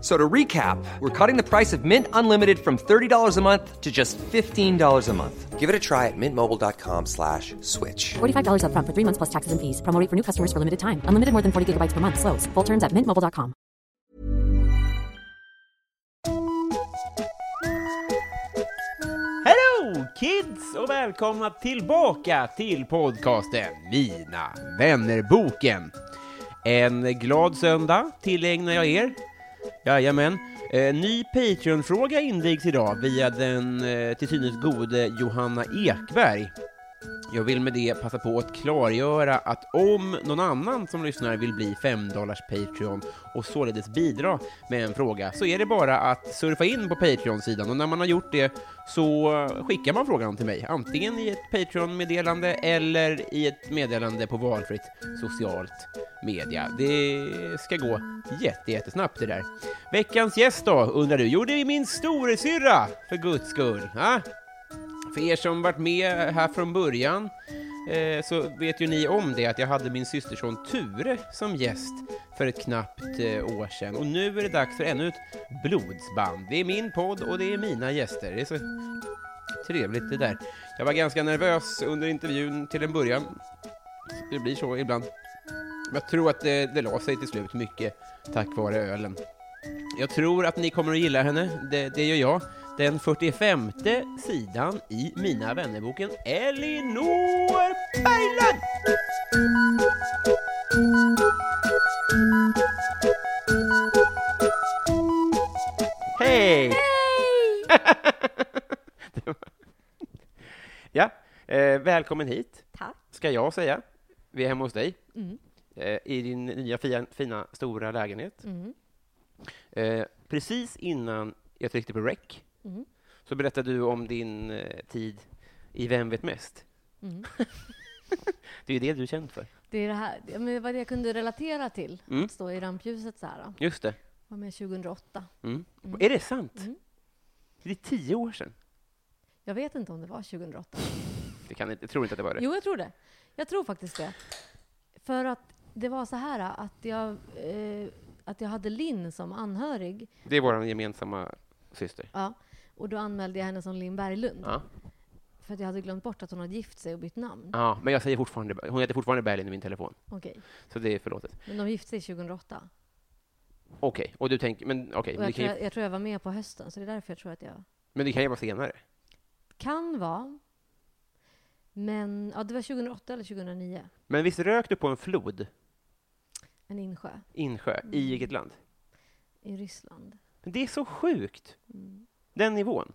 F- So to recap, we're cutting the price of Mint Unlimited from $30 a month to just $15 a month. Give it a try at mintmobile.com slash switch. $45 upfront for three months plus taxes and fees. Promo for new customers for limited time. Unlimited more than 40 gigabytes per month. Slows. Full terms at mintmobile.com. Hello kids och välkomna tillbaka till podcasten Mina vännerboken. En glad söndag tillägnar jag er. Jajamän. Eh, ny Patreon-fråga invigs idag via den eh, till synes gode Johanna Ekberg. Jag vill med det passa på att klargöra att om någon annan som lyssnar vill bli 5-dollars Patreon och således bidra med en fråga så är det bara att surfa in på Patreon-sidan och när man har gjort det så skickar man frågan till mig, antingen i ett Patreon-meddelande eller i ett meddelande på valfritt socialt media. Det ska gå jätte, jättesnabbt det där. Veckans gäst då, undrar du? Jo, det är min storasyrra, för guds skull. Ha? För er som varit med här från början eh, så vet ju ni om det att jag hade min systerson Ture som gäst för ett knappt eh, år sedan. Och nu är det dags för ännu ett blodsband. Det är min podd och det är mina gäster. Det är så trevligt det där. Jag var ganska nervös under intervjun till en början. Det blir så ibland. Jag tror att det, det la sig till slut mycket tack vare ölen. Jag tror att ni kommer att gilla henne, det, det gör jag. Den 45 sidan i Mina vännerboken Elinor Berglund! Hej! Var- ja, eh, välkommen hit, Tack. ska jag säga. Vi är hemma hos dig, eh, i din nya fina, fina stora lägenhet. Mm. Eh, precis innan jag tryckte på rec Mm. så berättade du om din eh, tid i Vem vet mest? Mm. det är ju det du är känd för. Det är det här, men det var det jag kunde relatera till. Mm. Att stå i rampljuset så här. Då. Just det. Var med 2008. Mm. Mm. Är det sant? Mm. Det är tio år sedan. Jag vet inte om det var 2008. Det kan inte, jag tror inte att det var det. Jo, jag tror det. Jag tror faktiskt det. För att det var så här att jag, eh, att jag hade Linn som anhörig. Det är vår gemensamma syster. Ja, och då anmälde jag henne som Linn Berglund. Ja. För att jag hade glömt bort att hon hade gift sig och bytt namn. ja, men jag säger fortfarande, hon heter fortfarande Berlin i min telefon. Okej. Så det är förlåtet. Men de gifte sig 2008. Okej, och du tänker, men okej, det jag, ju, jag, jag tror jag var med på hösten, så det är därför jag tror att jag men det kan ju vara senare. Kan vara. Men ja, det var 2008 eller 2009. Men visst rök du på en flod, En insjö insjö, i Mm. vilket land? i Ryssland. Men det är så sjukt! Mm. Den nivån.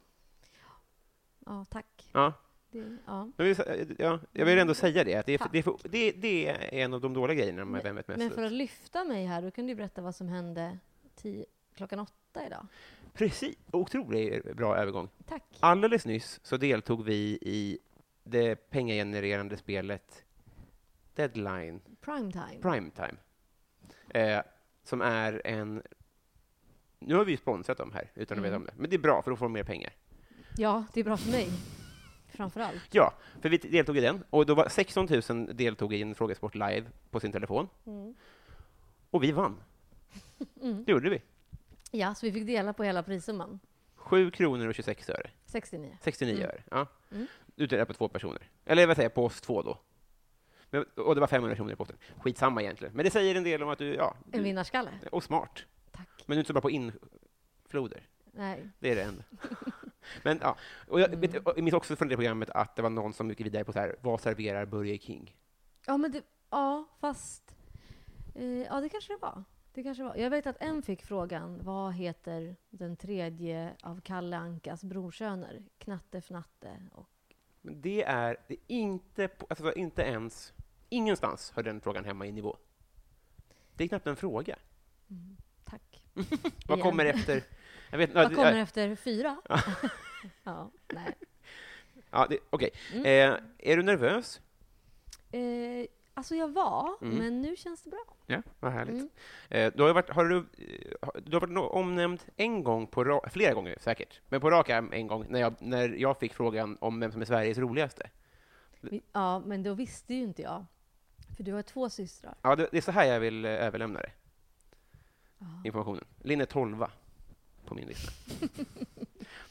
Ja, tack. Ja. Det, ja. Jag vill, sä- ja, jag vill ändå säga det, att det är, för, det, är för, det, det är en av de dåliga grejerna med Vem vet mest. Men för att lyfta mig här, då kan du berätta vad som hände tio, klockan åtta idag. Precis, otroligt bra övergång. Tack. Alldeles nyss så deltog vi i det pengagenererande spelet Deadline Primetime. Primetime, eh, som är en... Nu har vi sponsrat dem här, utan att veta Mm. om det. Men det är bra, för då får de mer pengar. Ja, det är bra för mig. Framför allt. Ja, för vi deltog i den, och då var 16 000 deltog i en frågesport live på sin telefon, Mm. och vi vann. Mm. Det gjorde vi. Ja, så vi fick dela på hela prissumman. 7 kronor och 26 öre. 69. 69 Mm. öre. Ja. Mm. Utdelat på två personer. Eller vad säger jag, på oss två då. Men, och det var 500 kronor i potten. Skitsamma egentligen. Men det säger en del om att du, ja, En du, vinnarskalle. och smart. Men du är inte så bra på infloder. Nej. Det är det enda. Men ja, och jag, Mm. vet, jag minns också från det programmet att det var någon som gick vidare på så här, vad serverar Burger King? Ja, men det, ja, fast... Eh, ja, det kanske det var. Det kanske var. Jag vet att en fick frågan, vad heter den tredje av Kalle Ankas brorsöner? Knatte, Fnatte och... Men det är, det är inte, alltså inte ens, ingenstans hör den frågan hemma i nivå. Det är knappt en fråga. Mm. Vad kommer efter? Jag vet, Vad kommer ja, efter fyra? ja, nej. ja, Okej. Mm. Eh, är du nervös? Eh, alltså jag var, Mm. men nu känns det bra. Ja, vad härligt. Mm. Eh, du har, varit, har, du, har- du har varit omnämnd en gång, på ra- flera gånger säkert, men på rak arm en gång när jag, när jag fick frågan om vem som är Sveriges roligaste. Ja, men då visste ju inte jag. För du har två systrar. Ja, det, det är så här jag vill eh, överlämna det. Informationen. Linn är tolva på min lista.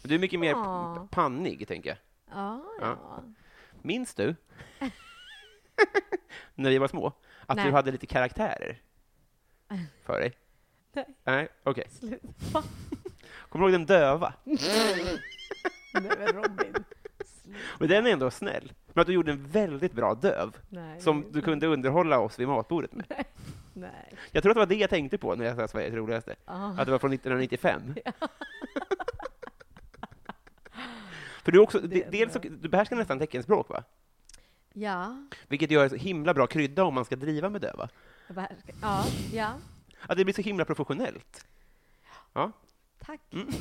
Men du är mycket mer p- pannig, tänker jag. Ja, Ja. ja. Minns du, när vi var små, att Nej. du hade lite karaktärer för dig? Nej. Nej, okej. Sluta. Kommer du ihåg den döva? Nej men Robin. Men den är ändå snäll. Men att du gjorde en väldigt bra döv, Nej, som du kunde underhålla oss vid matbordet med. Nej. Jag tror att det var det jag tänkte på när jag sa Sveriges roligaste. Ja. Att det var från 1995. För du, också, Det dels, så- du behärskar nästan teckenspråk, va? Ja. Vilket gör så himla bra krydda om man ska driva med. Jag behärskar. Ja, ja. Att det blir så himla professionellt. Ja. Tack. Mm.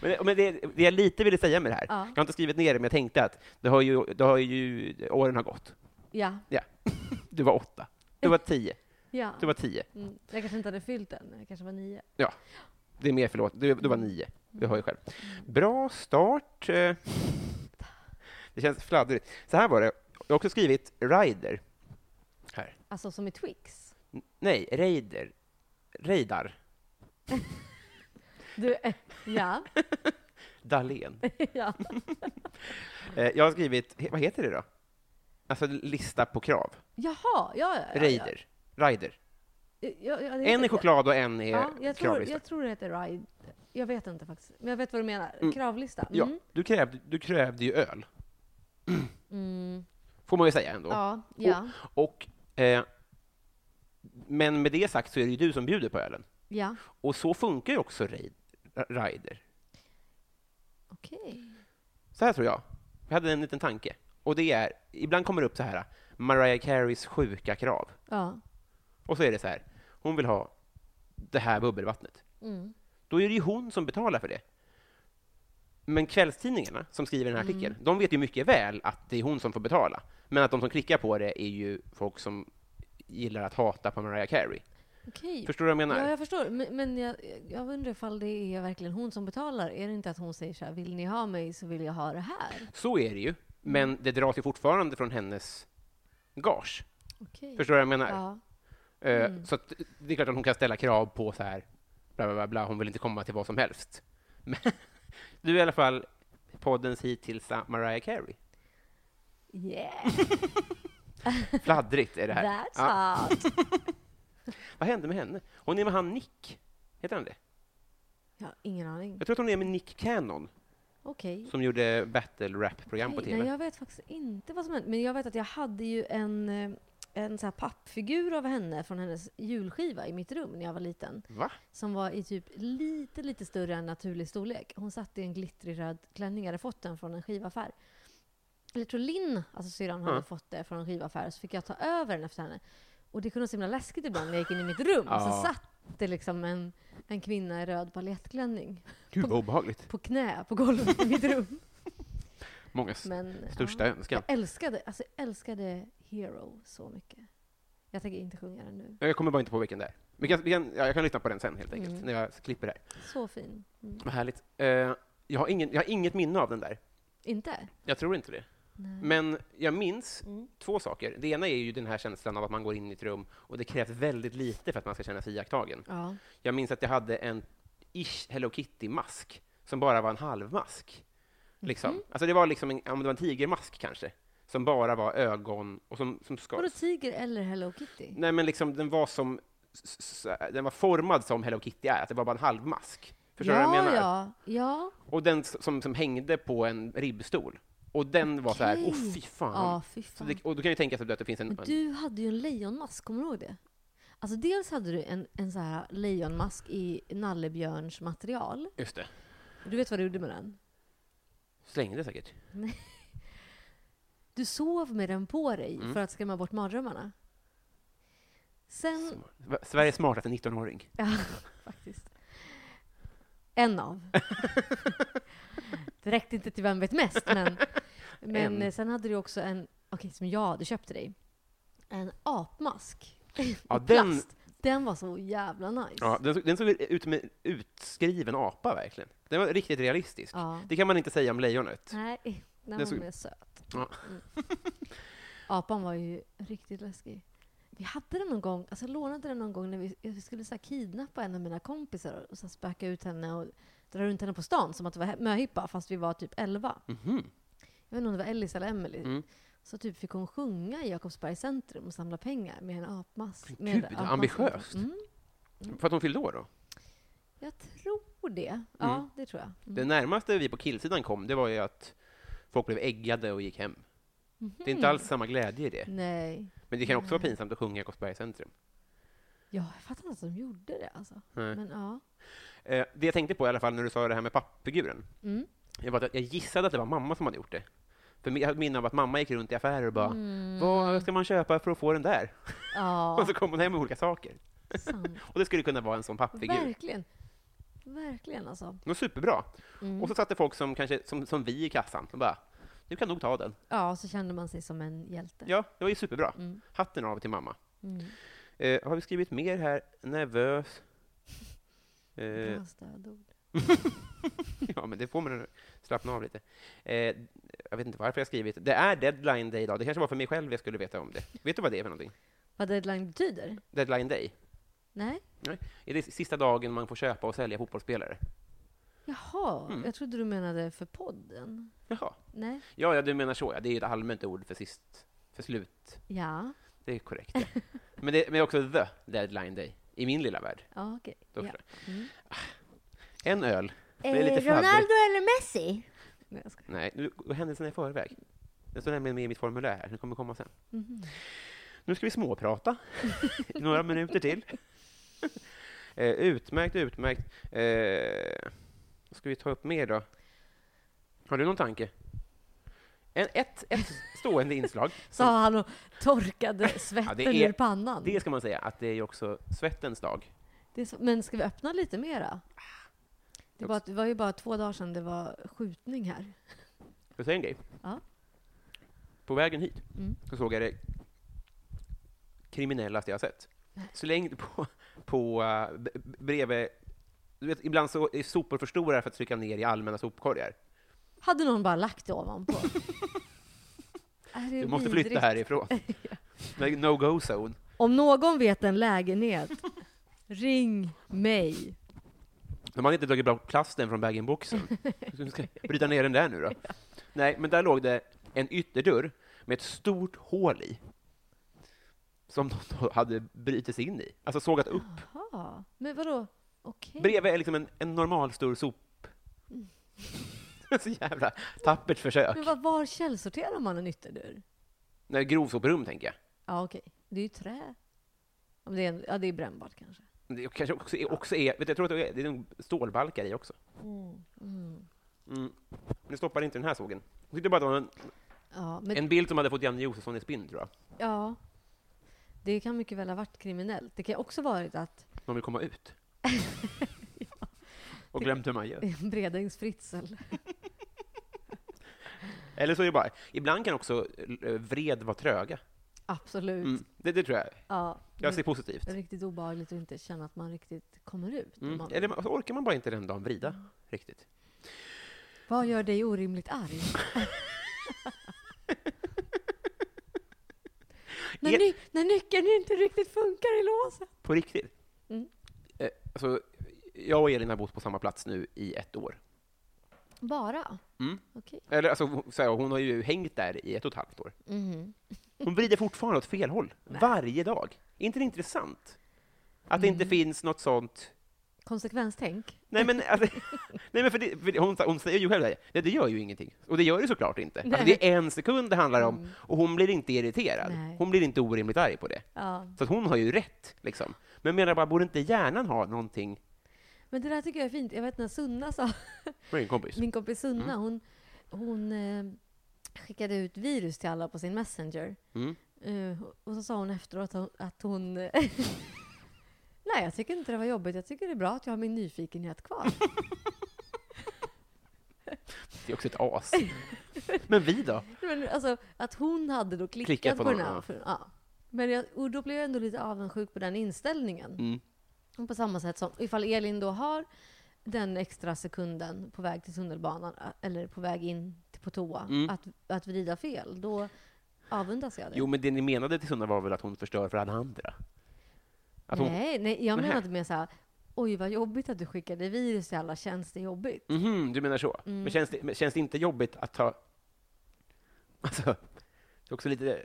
Men, det- men det, det jag lite ville säga med det här, Ja. jag har inte skrivit ner det, men jag tänkte att det har ju, det har ju, åren har gått. Ja. Du var åtta, du var tio, Ja. du var tio. Mm. Jag kanske inte hade fyllt den. Jag kanske var nio. Det är mer förlåt, du, du var nio. Du har ju själv. Bra start. eh. Det känns fladdrigt. Så här var det. Jag har också skrivit rider. Här. Alltså som i Twix. N- Nej, raider. Reidar. Du, eh, ja. Dahlén. ja. Eh, Jag har skrivit, vad heter det då? Alltså lista på krav. Jaha, ja, ja, ja, ja. Raider. Rider. Ja, ja, det En är choklad och en är Ja, jag tror, kravlista. jag tror det heter ride. Jag vet inte faktiskt. Men jag vet vad du menar. Mm. Kravlista. Ja, Mm. du krävde, du krävde ju öl, Mm. får man ju säga ändå. Ja, ja, Och, eh, men med det sagt så är det ju du som bjuder på ölen. ja. Och så funkar ju också rider. Okej. Så här tror jag. Jag hade en liten tanke. Och det är, ibland kommer det upp så här, Mariah Careys sjuka krav. Ja. Och så är det så här, hon vill ha det här bubbelvattnet. Mm. Då är det ju hon som betalar för det. Men kvällstidningarna som skriver den här artikeln, de vet ju mycket väl att det är hon som får betala. Men att de som klickar på det är ju folk som gillar att hata på Mariah Carey. Okej. Förstår du vad jag menar? Ja, jag förstår. Men, men jag, jag undrar ifall det är verkligen hon som betalar. Är det inte att hon säger så här, vill ni ha mig så vill jag ha det här? Så är det ju, men det dras ju fortfarande från hennes gage. Okej. Förstår du vad jag menar? Ja. Eh, Mm. Så att det är klart att hon kan ställa krav på så här, bla, bla, bla, hon vill inte komma till vad som helst. Men du är i alla fall poddens hittills Mariah Carey. Yeah, Fladdrigt är det här. that's Ja. hot. Vad hände med henne? Hon är med han Nick, heter han det? Jag har ingen aning. Jag tror att hon är med Nick Cannon, Okej. som gjorde battle rap-program på Okej, TV. Nej, jag vet faktiskt inte vad som hände. Men jag vet att jag hade ju en, eh, en så här pappfigur av henne från hennes julskiva i mitt rum när jag var liten. Va? Som var i typ lite, lite större än naturlig storlek. Hon satt i en glittrig röd klänning. Jag hade fått den från en skivaffär. Eller jag tror Linn, alltså syrran, hade Ja. fått det från en skivaffär. Så fick jag ta över den efter henne. Och det kunde vara så himla läskigt ibland när jag gick in i mitt rum. Ja. Så satt det liksom en, en kvinna i röd balettklänning Gud vad obehagligt. på knä på golvet i mitt rum. Mångas Men, största ja. önskan. Jag älskade, alltså jag älskade Hero så mycket. Jag tänker inte sjunga den nu. Jag kommer bara inte på vilken det är. Vi kan, vi kan, ja, jag kan lyssna på den sen helt enkelt, Mm. när jag klipper det här. Så fin. Mm. Vad härligt. Eh, jag, har ingen, jag har inget minne av den där. Inte? Jag tror inte det. Nej. Men jag minns Mm. två saker. Det ena är ju den här känslan av att man går in i ett rum och det krävs väldigt lite för att man ska känna sig iakttagen. Ja. Jag minns att jag hade en ish Hello Kitty-mask som bara var en halvmask. Liksom. Mhm. Alltså det var liksom en, om det var en tigermask kanske, som bara var ögon och som, som ska... Vadå tiger eller Hello Kitty? Nej, men liksom den var som... Den var formad som Hello Kitty är, att det var bara en halvmask. Förstår du ja, vad jag menar? ja, ja. Och den som, som hängde på en ribbstol. Och den var så här, åh fy fan. Ja, fy fan. det, och då kan ju tänka sig att det finns en... Men du hade ju en lejonmask, kommer du ihåg det? Alltså dels hade du en, en så här lejonmask i nallebjörns material. Just det. Du vet vad du gjorde med den? Slängde säkert. Du sov med den på dig Mm. för att skrämma bort mardrömmarna. Sen... Smart. Sveriges smartaste 19-åring. Ja, faktiskt. En av. det räckte inte till Vem vet mest, men, men En. sen hade du också en, okej, som jag hade köpt till dig. En apmask. Ja, den-. Den var så jävla nice. Ja, den, såg, den såg ut som en utskriven apa, verkligen. Den var riktigt realistisk. Ja. Det kan man inte säga om lejonet. Nej, den Den var såg- mer söt. Ja. Mm. Apan var ju riktigt läskig. Vi hade den någon gång, alltså jag lånade den någon gång när vi, vi skulle så kidnappa en av mina kompisar och så spöka ut henne och dra runt henne på stan som att det var möhippa fast vi var typ 11. Mhm. Jag vet inte om det var Ellis eller Emily. Mm. Så typ fick hon sjunga i Jakobsbergs centrum och samla pengar med en apmask. Men gud, apmask. ambitiöst. Mm, För att hon fyllde år då? jag tror det. Ja, Mm. det tror jag. Mm. Det närmaste vi på killsidan kom, det var ju att folk blev äggade och gick hem. Det är inte Mhm. alls samma glädje i det. Nej. Men det kan också vara Nej. pinsamt att sjunga i Jakobsbergs centrum. Ja, jag fattar inte att de gjorde det alltså. Nej. Men ja. Eh, det jag tänkte på i alla fall när du sa det här med pappfiguren, Mm. var att jag gissade att det var mamma som hade gjort det. För jag hade minne av att mamma gick runt i affärer och bara Mm. ”Vad ska man köpa för att få den där?” Ja, Och så kom hon hem med olika saker. Och det skulle kunna vara en sån pappfigur. Verkligen. Verkligen alltså. Det var superbra. Mm. Och så satt det folk som, kanske, som, som vi i kassan och bara ”Du kan nog ta den”. Ja, så kände man sig som en hjälte. Ja, det var ju superbra. Mm. Hatten av till mamma. Mm. Eh, har vi skrivit mer här? Nervös. Eh, Bra stödord. ja, men det får man slappna av lite. Eh, jag vet inte varför jag skrivit. Det är deadline day idag. Det kanske var för mig själv jag skulle veta om det. Vet du vad det är för någonting? Vad deadline betyder? Deadline day. Nej? Är det sista dagen man får köpa och sälja fotbollsspelare? Jaha, Mm. jag trodde du menade för podden. Jaha. Nej? Ja, ja, du menar så. Ja. Det är ett allmänt ord för sist, för slut. Ja. Det är korrekt. Ja. men, det, men också the deadline day, i min lilla värld. Ja, okej. Då Ja. Mm. jag. En öl. Är Eh, fladdrigt. eller Messi? Nej, jag skojar. Nej, nu går händelserna i förväg. Det står nämligen med i mitt formulär här. Det kommer komma sen. Mhm. Nu ska vi småprata några minuter till. Eh, utmärkt, utmärkt. Eh, vad ska vi ta upp mer då? Har du någon tanke? En, ett, ett stående inslag. Sa han och torkade svetten det är- ur pannan. Det ska man säga, att det är ju också svettens dag. Så, men ska vi öppna lite mera? Det var, det var ju bara två dagar sedan det var skjutning här. Får jag säga en grej? Ja. På vägen hit Mm. så såg jag det kriminellaste jag har sett. Slängd på, på b- bredvid... Du vet, ibland så är sopor för stora för att trycka ner i allmänna sopkorgar. Hade någon bara lagt det ovanpå? Du måste vidrigt? flytta härifrån. Det är No-go-zone. Om någon vet en lägenhet, ring mig. De hade inte tagit bort plasten från bag-in-boxen. Ska bryta ner den där nu då. Nej, men där låg det en ytterdörr med ett stort hål i. Som de hade brutit sig in i. Alltså sågat upp. Jaha, men vadå? Okej. Bredvid är liksom en, en normal stor sop. Så jävla tappert försök. Men vad, var källsorterar man en ytterdörr? Nej, grovsoprum, tänker jag. Ja, okej. Det är ju trä. Om det är, en, ja, det är brännbart kanske. Det kanske också är, också är vet du, jag tror att det är, det är stålbalkar i också. Mm. Mm. Nu stoppar inte den här sågen. Jag tyckte bara att det var en, Ja, men, en bild som hade fått Janne Josefsson i spinn, tror jag. ja, det kan mycket väl ha varit kriminellt. Det kan också varit att De vill komma ut. Och glömt hur man gör. det är en Bredängsfritzel. Eller så är det bara, ibland kan också eh, vred vara tröga. Absolut. Mm. Det, det tror jag. Ja, Jag det ser positivt. är riktigt obehagligt att inte känna att man riktigt kommer ut. Mm. Man, Eller orkar man bara inte den dagen vrida riktigt. Vad gör dig orimligt arg? när, Er- ny, när nyckeln inte riktigt funkar i låset. På riktigt. Mm. Eh, alltså, jag och Elin har bott på samma plats nu i ett år. Bara? Mm. Okej. Eller, alltså, hon- så här, hon har ju hängt där i ett och ett halvt år. Mhm. Hon vrider fortfarande åt fel håll, varje dag. Är inte det intressant? Att det inte Mm. finns något sånt... Konsekvenstänk? Nej, men, alltså, nej, men för det, för det, hon, hon säger ju själv det, nej, det gör ju ingenting. Och det gör det såklart inte. Alltså, det är en sekund det handlar om, Mm. och hon blir inte irriterad. Nej. Hon blir inte orimligt arg på det. Ja. Så hon har ju rätt, liksom. Men menar bara, borde inte hjärnan ha någonting... Men det där tycker jag är fint. Jag vet när Sunna sa, din kompis? min kompis Sunna, Mm. hon, hon eh, skickade ut virus till alla på sin Messenger. Mm. Eh, och så sa hon efteråt att hon... Nej, jag tycker inte det var jobbigt. Jag tycker det är bra att jag har min nyfikenhet kvar. Det är också ett as. Men vi då? Men alltså, att hon hade då klickat, Klickat på på, den här. För, ja. Men jag, och då blev jag ändå lite avundsjuk på den inställningen. Mm. Och på samma sätt som ifall Elin då har den extra sekunden på väg till tunnelbanan eller på väg in till- på toa, Mm. att, att vrida fel, då avundas jag det. Jo, men det ni menade till Sunna var väl att hon förstör för alla andra? Att hon... nej, nej, jag Nähä. menade mer så här, oj vad jobbigt att du skickade virus till alla, känns det jobbigt? Mhm, du menar så? Mm. Men, känns det, men känns det inte jobbigt att ta... Alltså, det är också lite...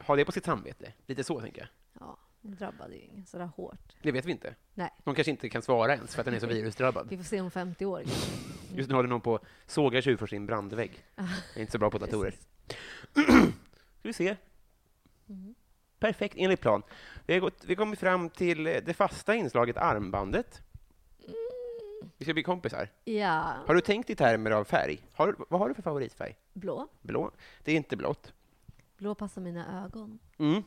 Ha det på sitt samvete. Lite så, tänker jag. Ja, det drabbade ju ingen sådär hårt. Det vet vi inte. Nej. Någon kanske inte kan svara ens för att den är så virusdrabbad. Vi får se om 50 år. Just nu håller någon på att såga tjur för sin brandvägg. Jag är inte så bra på datorer. Ska vi se. Mm. Perfekt, enligt plan. Vi har gått, vi kommer fram till eh, det fasta inslaget armbandet. Vi ska bli kompisar. Ja, Har du tänkt i termer av färg? Har, vad har du för favoritfärg? blå. Blå? Det är inte blått. Blå passar mina ögon. Mm.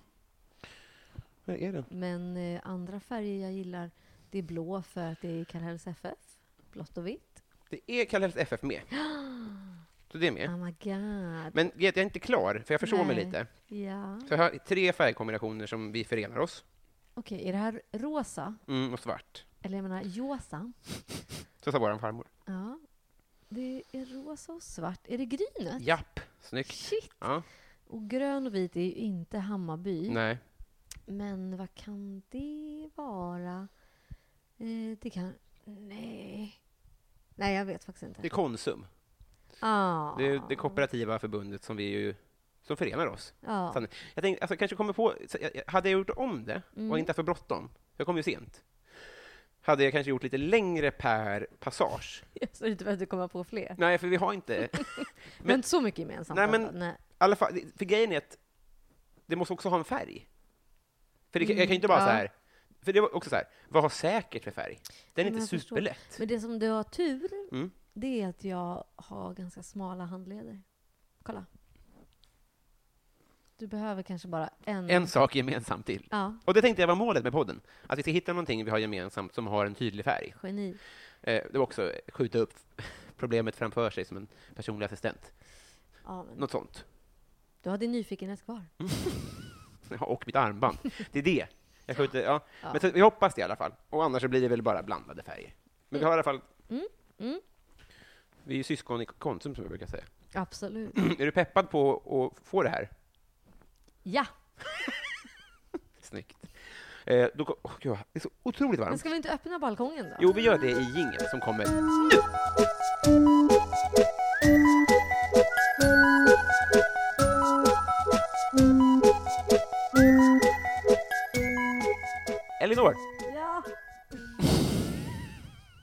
Vad är den? Men eh, andra färger jag gillar, det är blå för att det är Kallhälls FF. Blått och vitt. Det är Kallhälls FF med. Så det är med. Oh my god. Men jag är inte klar, för jag försov mig lite. Ja. Så jag har tre färgkombinationer som vi förenar oss. Okej, är det här rosa? Mm, och svart. Eller jag menar josa? Så sa vår farmor. Ja. Det är rosa och svart. Är det grynet? Japp, snyggt. Shit! Ja, Och grön och vit är ju inte Hammarby. nej. Men vad kan det vara? Eh, det kan... Nej. Nej, jag vet faktiskt inte. Det är Konsum. Ah. Det är det kooperativa förbundet som vi ju som förenar oss. Ja. Sann- Jag tänkte, alltså, kanske kommer på, jag- hade jag gjort om det och Mm. inte haft för bråttom, jag kom ju sent, hade jag kanske gjort lite längre per passage. Så är inte för att du kommer på fler. Nej, för vi har inte... Men, inte så mycket gemensamt. Nej, men-. Nej. Alla fall, för grejen är att det måste också ha en färg. För det, kan- jag kan ju inte bara Mm, så ja. här, för det var också så här, vad har säkert för färg? Den är Men inte jag förstår. superlätt. Men det som du har tur, Mm. Det är att jag har ganska smala handleder. Kolla. Du behöver kanske bara en... En sak gemensamt till. Ja, Och det tänkte jag var målet med podden, att vi ska hitta någonting vi har gemensamt som har en tydlig färg. geni. Eh, det var också skjuta upp problemet framför sig som en personlig assistent. Ja, men Något sånt. du har din nyfikenhet kvar. Ja, och mitt armband. Det är det. Jag skjuter, ja. Ja. Men så, vi hoppas det i alla fall. Och annars blir det väl bara blandade färger. Men vi har i alla fall... Mm, mm. Vi är ju syskon i Konsum, som jag brukar säga. Absolut. är du peppad på att få det här? Ja! Snyggt. Eh, då, ko- åh, gud, det är så otroligt Men varmt. ska vi inte öppna balkongen då? Jo, vi gör det i jingeln som kommer nu. Elinor, Ja!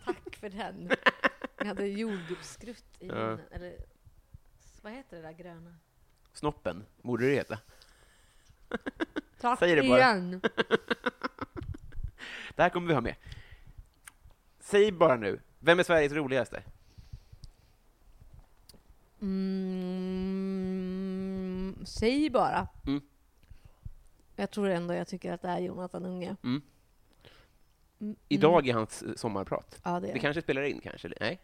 Tack för den. Jag hade jordgubbsskrutt i Ja. munnen. Eller vad heter det där gröna? snoppen, borde det heta. Tack Säg det bara. igen! Det här kommer vi ha med. Säg bara nu, vem är Sveriges roligaste? Mm, säg bara. Mm. Jag tror ändå jag tycker att det är Jonathan Unge. Mm. Mm, Idag är hans eh, sommarprat. Ja, det är Det kanske spelar in, kanske? Nej?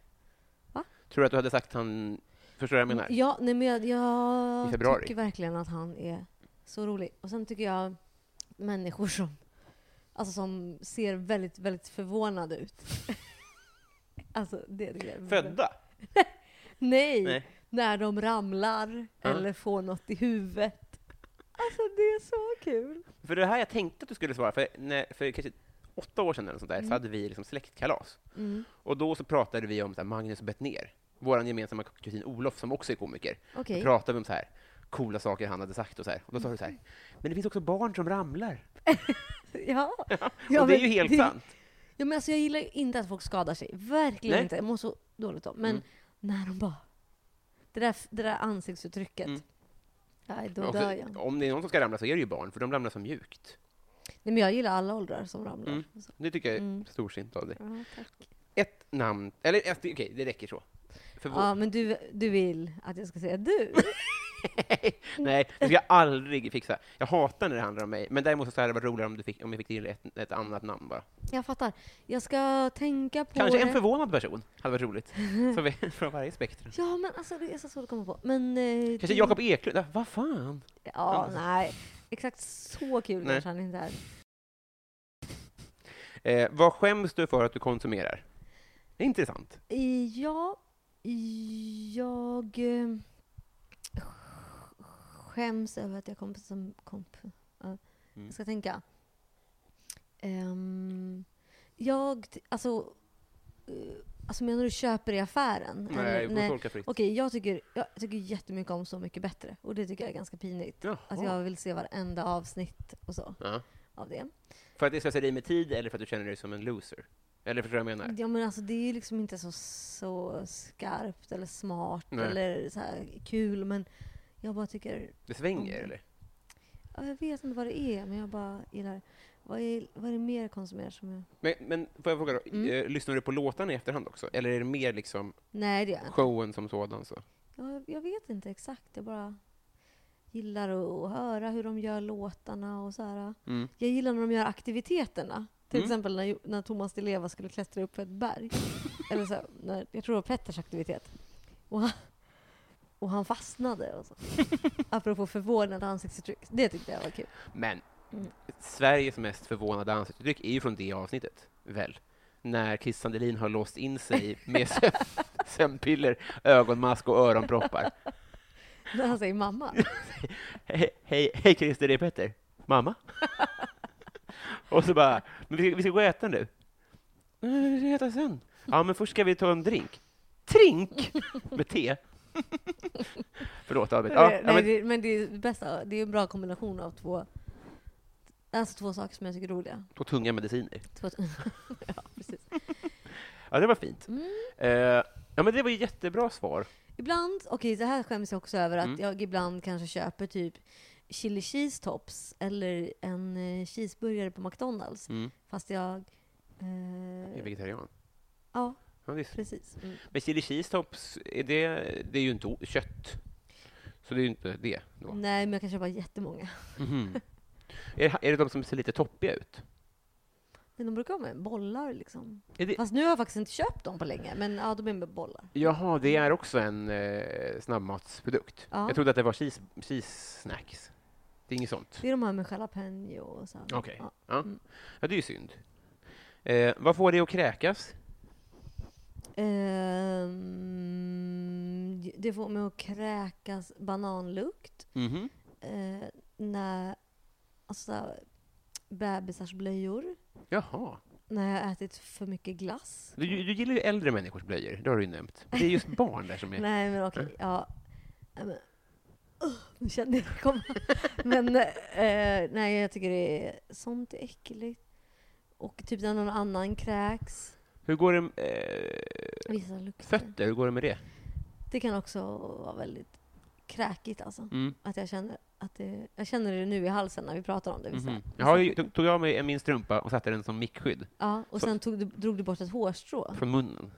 Tror du att du hade sagt han... Förstår du vad jag menar? Ja, nej, men jag, jag tycker verkligen att han är så rolig. Och sen tycker jag människor som, alltså som ser väldigt, väldigt förvånade ut. alltså, det tycker jag Födda? Nej, Nej. när de ramlar Ja. eller får något i huvudet. Alltså det är så kul. För det här jag tänkte att du skulle svara, för, när, för kanske åtta år sedan eller sånt där, så hade vi liksom släktkalas. Mm. Och då så pratade vi om så här, Magnus Bettner, vår gemensamma kusin Olof, som också är komiker. Okej. Då pratade vi om så här coola saker han hade sagt och så här. Och då sa du så här, men det finns också barn som ramlar. Ja. och Ja, det är ju helt det- sant. ja men alltså jag gillar inte att folk skadar sig. Verkligen Nej. inte. Jag mår så dåligt om. Men Mm. när de bara... Det där, det där ansiktsuttrycket. Mm. Nej, då Men dör också, jag. om det är någon som ska ramla så är det ju barn, för de ramlar så mjukt. Nej, men jag gillar alla åldrar som ramlar. Mm. Så. Det tycker jag är Mm. storsint av dig. Ja, tack. Ett namn, eller ett- okej, det räcker så. För vår, Ja, men du, du vill att jag ska säga du? Nej, det ska jag aldrig fixa. Jag hatar när det handlar om mig, men däremot så hade det varit roligare om, du fick, om jag fick till ett, ett annat namn bara. Jag fattar. Jag ska tänka på Kanske det. en förvånad person hade varit roligt. Vi, från varje spektrum. Ja, men alltså det är så svårt att komma på. Men... Eh, Kanske du- Jakob Eklund, Ja, vad fan? Ja, nej. Exakt så kul Nej. kanske han inte är. Eh, vad skäms du för att du konsumerar? Det är intressant. Ja, jag eh, skäms över att jag kom som komp. Ja, Mm. Jag ska tänka. Ehm, jag, alltså, eh, alltså menar du köper i affären? Nej, Eller- får tolka fritt. Okej, jag tycker, jag tycker jättemycket om Så mycket bättre. Och det tycker jag är ganska pinigt. Jaha. Att jag vill se varenda avsnitt och så Ja. av det. För att det ska dig med tid, eller för att du känner dig som en loser? Eller förstår du vad jag menar? Ja men alltså det är ju liksom inte så, så skarpt eller smart Nej. eller så här kul men jag bara tycker, Det svänger, Mm. eller? ja, jag vet inte vad det är men jag bara gillar, vad är, vad är det mer jag konsumerar som jag, Men, men får jag fråga då, Mm. eh, lyssnar du på låtarna i efterhand också? Eller är det mer liksom nej det showen som sådan? Så? Ja, jag, jag vet inte exakt, jag bara gillar att höra hur de gör låtarna och så här. Mm. Jag gillar när de gör aktiviteterna. Till Mm. exempel när, när Thomas Di Leva skulle klättra upp för ett berg. Eller så, när, jag tror det var Petters aktivitet. Och han, och han fastnade. Och så. Apropå förvånade ansiktsuttryck. Det tyckte jag var kul. Men Mm. Sveriges mest förvånade ansiktsuttryck är ju från det avsnittet, väl? När Kiss Sandelin har låst in sig med sömn- sömnpiller, ögonmask och öronproppar. När han säger mamma. Hej, hej, hej Christer, det är Petter. Mamma? och så bara, men vi ska, vi ska gå och äta nu. "Nej, Vi ska äta sen. Ja, men först ska vi ta en drink. Trink! Med te. Förlåt, Albert. Ja, Nej, men, det, men det är bästa. Det är en bra kombination av två, alltså två saker som jag tycker är roliga. på tunga mediciner. Två, ja, precis. Ja, det var fint. Mm. Eh, ja, men det var ju jättebra svar. Ibland, okej det här skäms jag också över, att Mm. jag ibland kanske köper typ chili cheese tops eller en eh, cheeseburgare på McDonalds. Mm. Fast jag... Jag är Eh, vegetarian. ja, Ja, precis. Mm. Men chili cheese tops, är det, det är ju inte kött. Så det är ju inte det. Då. Nej, men jag kan köpa jättemånga. Mhm. Är, det- är det de som ser lite toppiga ut? Men de brukar ha med bollar liksom. Det, Fast nu har jag faktiskt inte köpt dem på länge, men ja, de är med bollar. Jaha, det är också en eh, snabbmatsprodukt. Ja. Jag trodde att det var cheese, cheese snacks. Det är inget sånt? Det är de här med jalapeno och så. Okej. Ja. Ja. Mm. ja, det är ju synd. Eh, vad får det att kräkas? Ehm, det får mig att kräkas bananlukt. Mhm. Eh, när, alltså, bebisars blöjor. Jaha. När jag har ätit för mycket glass. Du, du gillar ju äldre människors blöjor, det har du ju nämnt. Det är just barn där som är... Nej, men okej. Ja. Nej, Men, uh, nu kände jag det komma. men eh, nej, jag tycker det är, sånt är äckligt. Och typ när någon annan kräks. Hur går det med eh, fötter? Hur går det med det? Det kan också vara väldigt kräkigt alltså. Mm. Att jag känner att det, jag känner det nu i halsen när vi pratar om det. Vissa Jag har ju, tog, tog av mig min strumpa och satte den som mickskydd Ja, och så- sen tog du, drog du bort ett hårstrå. från munnen.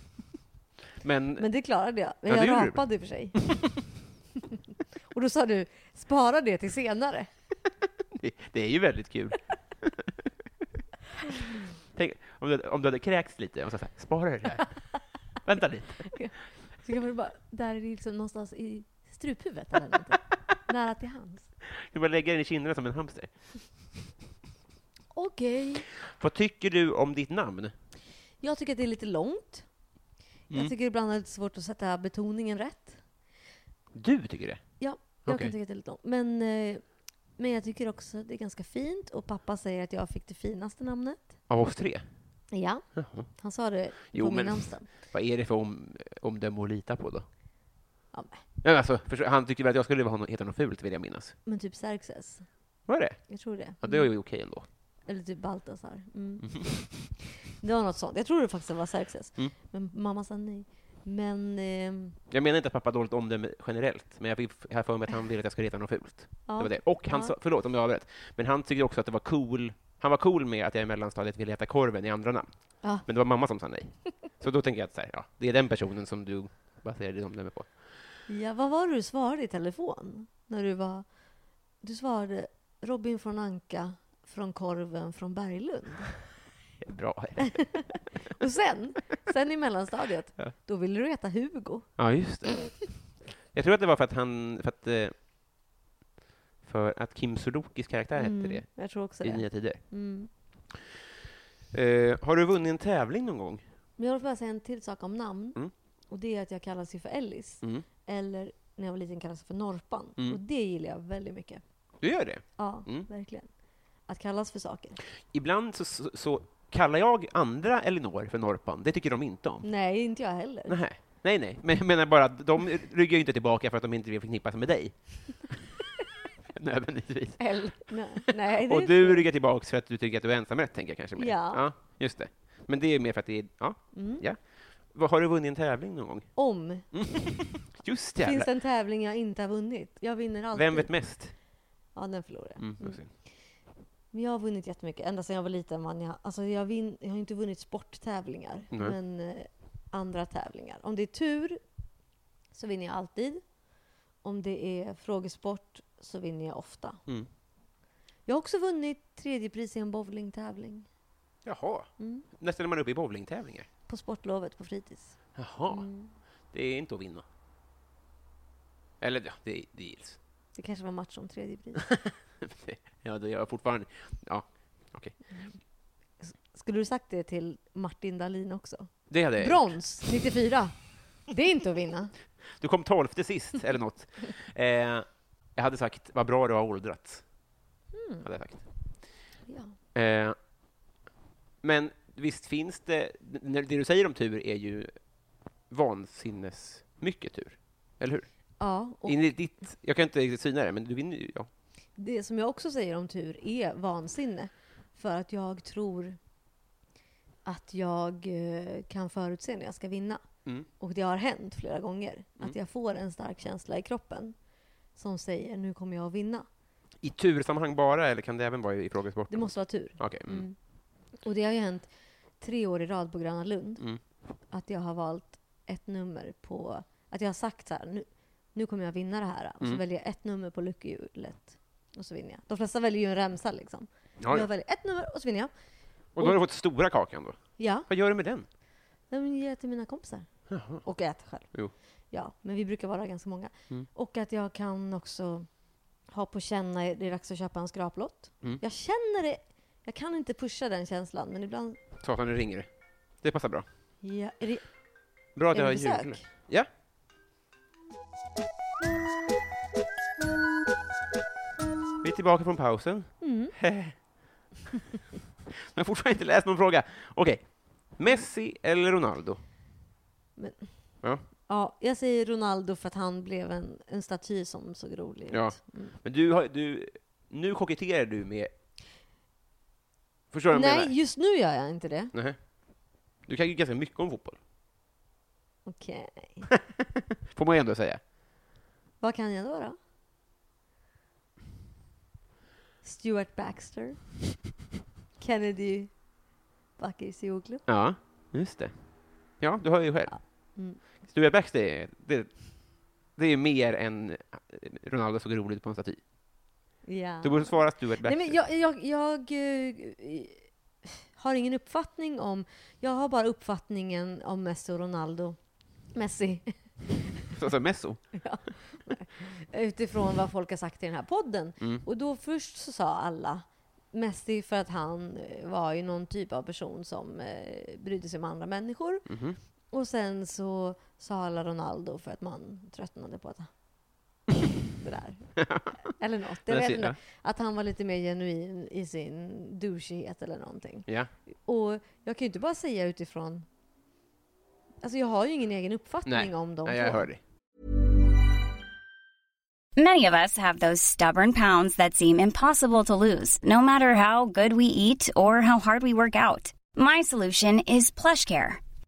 Men, Men det klarade jag. Men Ja, jag rapade i och för sig. och då sa du, spara det till senare. det, det är ju väldigt kul. Tänk om du, om du hade kräkts lite och här, spara det här. Vänta lite. Så kan man bara, där är det liksom någonstans i struphuvudet eller någonting. Nära till hands. Du bara lägga den i kinderna som en hamster. Okej. Vad tycker du om ditt namn? Jag tycker att det är lite långt. Mm. Jag tycker ibland att det är lite svårt att sätta betoningen rätt. Du tycker det? Ja, jag Okej. kan tycka att det är lite långt. Men, eh, men jag tycker också att det är ganska fint. Och pappa säger att jag fick det finaste namnet. Av oss tre? Ja, Jaha. han sa det Jo, på min men- namnsdag. Vad är det för om, omdöme att lita på då? Ja, men- Ja, alltså, förstå, han tycker väl att jag skulle ha något- heta något fult, vill jag minnas. Men typ Xerxes. Var det? Jag tror det. Ja, det var ju okej ändå. Eller typ Baltasar. Mm. Det var något sånt. Jag tror det faktiskt var Xerxes. Mm. Men mamma sa nej. Men... ehm, Jag menar inte att pappa har dåligt omdöme generellt, men jag fick jag har för mig att han ville att jag skulle heta något fult. ja. Det var det. Och han Ja. sa, förlåt om jag avbröt, men han tyckte också att det var cool, han var cool med att jag i mellanstadiet ville heta Korven i andra namn. Ja. Men det var mamma som sa nej. Så då tänker jag att så här, ja, det är den personen som du baserar ditt omdöme på. Ja, vad var det du svarade i telefon? När du var... Du svarade Robin från Anka från Korven från Berglund. Bra. Och sen, sen i mellanstadiet, Ja. då ville du heta Hugo. Ja, just det. Jag tror att det var för att han... För att, eh, för att Kim Sulokis karaktär hette Mm, det Jag tror också i det. Nya Tider. Mm. Eh, har du vunnit en tävling någon gång? Men jag vill bara säga en till sak om namn. Mm. Och det är att jag kallas ju för Ellis. Mm. Eller när jag var liten kallades jag för Norpan. Mm. Och det gillar jag väldigt mycket. Du gör det? Ja, Mm. verkligen. Att kallas för saker. Ibland så, så, så kallar jag andra Elinor för Norpan. Det tycker de inte om. Nej, inte jag heller. Nej, nej, nej. Men jag menar bara att de ryggar ju inte tillbaka för att de inte vill förknippas med dig. Nödvändigtvis. Eller, nej, nej, Och du ryggar tillbaka för att du tycker att du är ensamrätt, tänker jag kanske mer. Ja. ja. Just det. Men det är mer för att det är... Ja. Mm. ja. Vad, har du vunnit en tävling någon gång? Om. Just Finns jävlar. det en tävling jag inte har vunnit? Jag vinner alltid. Vem vet mest? Ja, den förlorar jag. Mm, Mm. Men jag har vunnit jättemycket. Ända sedan jag var liten vann jag. Alltså jag, vin, jag har inte vunnit sporttävlingar, Nej. men eh, andra tävlingar. Om det är tur så vinner jag alltid. Om det är frågesport så vinner jag ofta. Mm. Jag har också vunnit tredje pris i en bowlingtävling. Jaha. Mm. Nästan är man uppe i bowlingtävlingar. På sportlovet på fritids. Jaha. Mm. Det är inte att vinna. Eller ja, det, det gills. Det kanske var match om tredje pris. ja, det gör jag fortfarande. Ja, okej. Skulle du sagt det till Martin Dahlin också? Det hade jag. Brons 94. Det är inte att vinna. Du kom tolfte sist, eller något. Eh, jag hade sagt, vad bra du har åldrats. Mm. Hade jag sagt. Ja. Eh, men visst finns det... Det du säger om tur är ju vansinnes mycket tur. Eller hur? ja och Enligt ditt, jag kan inte riktigt syna det, men du vinner ju. Ja. Det som jag också säger om tur är vansinne. För att jag tror att jag eh, kan förutse när jag ska vinna. Mm. Och det har hänt flera gånger. Mm. Att jag får en stark känsla i kroppen som säger nu kommer jag att vinna. I tursammanhang bara, eller kan det även vara i frågesport? Det måste vara tur. Okej. Mm. Mm. Och det har ju hänt tre år i rad på Gröna Lund. Mm. Att jag har valt ett nummer på... Att jag har sagt så här, nu, nu kommer jag vinna det här. Och så Mm. väljer jag ett nummer på lyckohjulet. Och så vinner jag. De flesta väljer ju en remsa liksom. Ja, Jag ja. väljer ett nummer och så vinner jag. Och då har du fått stora kakan då? Ja, Vad gör du med den? den ger jag till mina kompisar. Jaha. Och äter själv. Jo. Ja, men vi brukar vara ganska många. Mm. Och att jag kan också ha på känna, det är dags att köpa en skraplott. Mm. Jag känner det. Jag kan inte pusha den känslan, men ibland... Satan, nu ringer det. Det passar bra. Ja, är det, Bra att jag har jul. Ja. Vi är tillbaka från pausen. Mm. Men jag har fortfarande inte läst någon fråga. Okej. Messi eller Ronaldo? Ja, jag säger Ronaldo för att han blev en, en staty som såg rolig ut. Ja. Mm. Men du har, du, nu koketterar du med... Förstår du vad jag Nej, menar? just nu gör jag inte det. Nej. Du kan ju ganska mycket om fotboll, Okej. får man ju ändå säga. Vad kan jag då? då? Stuart Baxter. Kennedy Bakircioglu. Ja, just det. Ja, du hör ju själv. Ja. Mm. Stuart Baxter, är- det, det är mer än Ronaldo såg rolig ut på en staty. Ja. Du borde svara Stuart Baxter. Nej, men jag, jag, jag eh, har ingen uppfattning om... Jag har bara uppfattningen om Messi och Ronaldo. Messi. Alltså Messo. ja. Utifrån vad folk har sagt i den här podden. Mm. Och då först så sa alla Messi för att han eh, var ju någon typ av person som eh, brydde sig om andra människor. Mhm. Och sen så sa alla Ronaldo för att man tröttnade på att det där. Eller något. Jag vet inte. Att han var lite mer genuin i sin douchighet eller någonting. Ja. Och jag kan ju inte bara säga utifrån... Alltså jag har ju ingen egen uppfattning Nej. om de Nej, två. jag hör dig. Many of us have those stubborn pounds that seem impossible to lose, no matter how good we eat or how hard we work out. My solution is PlushCare.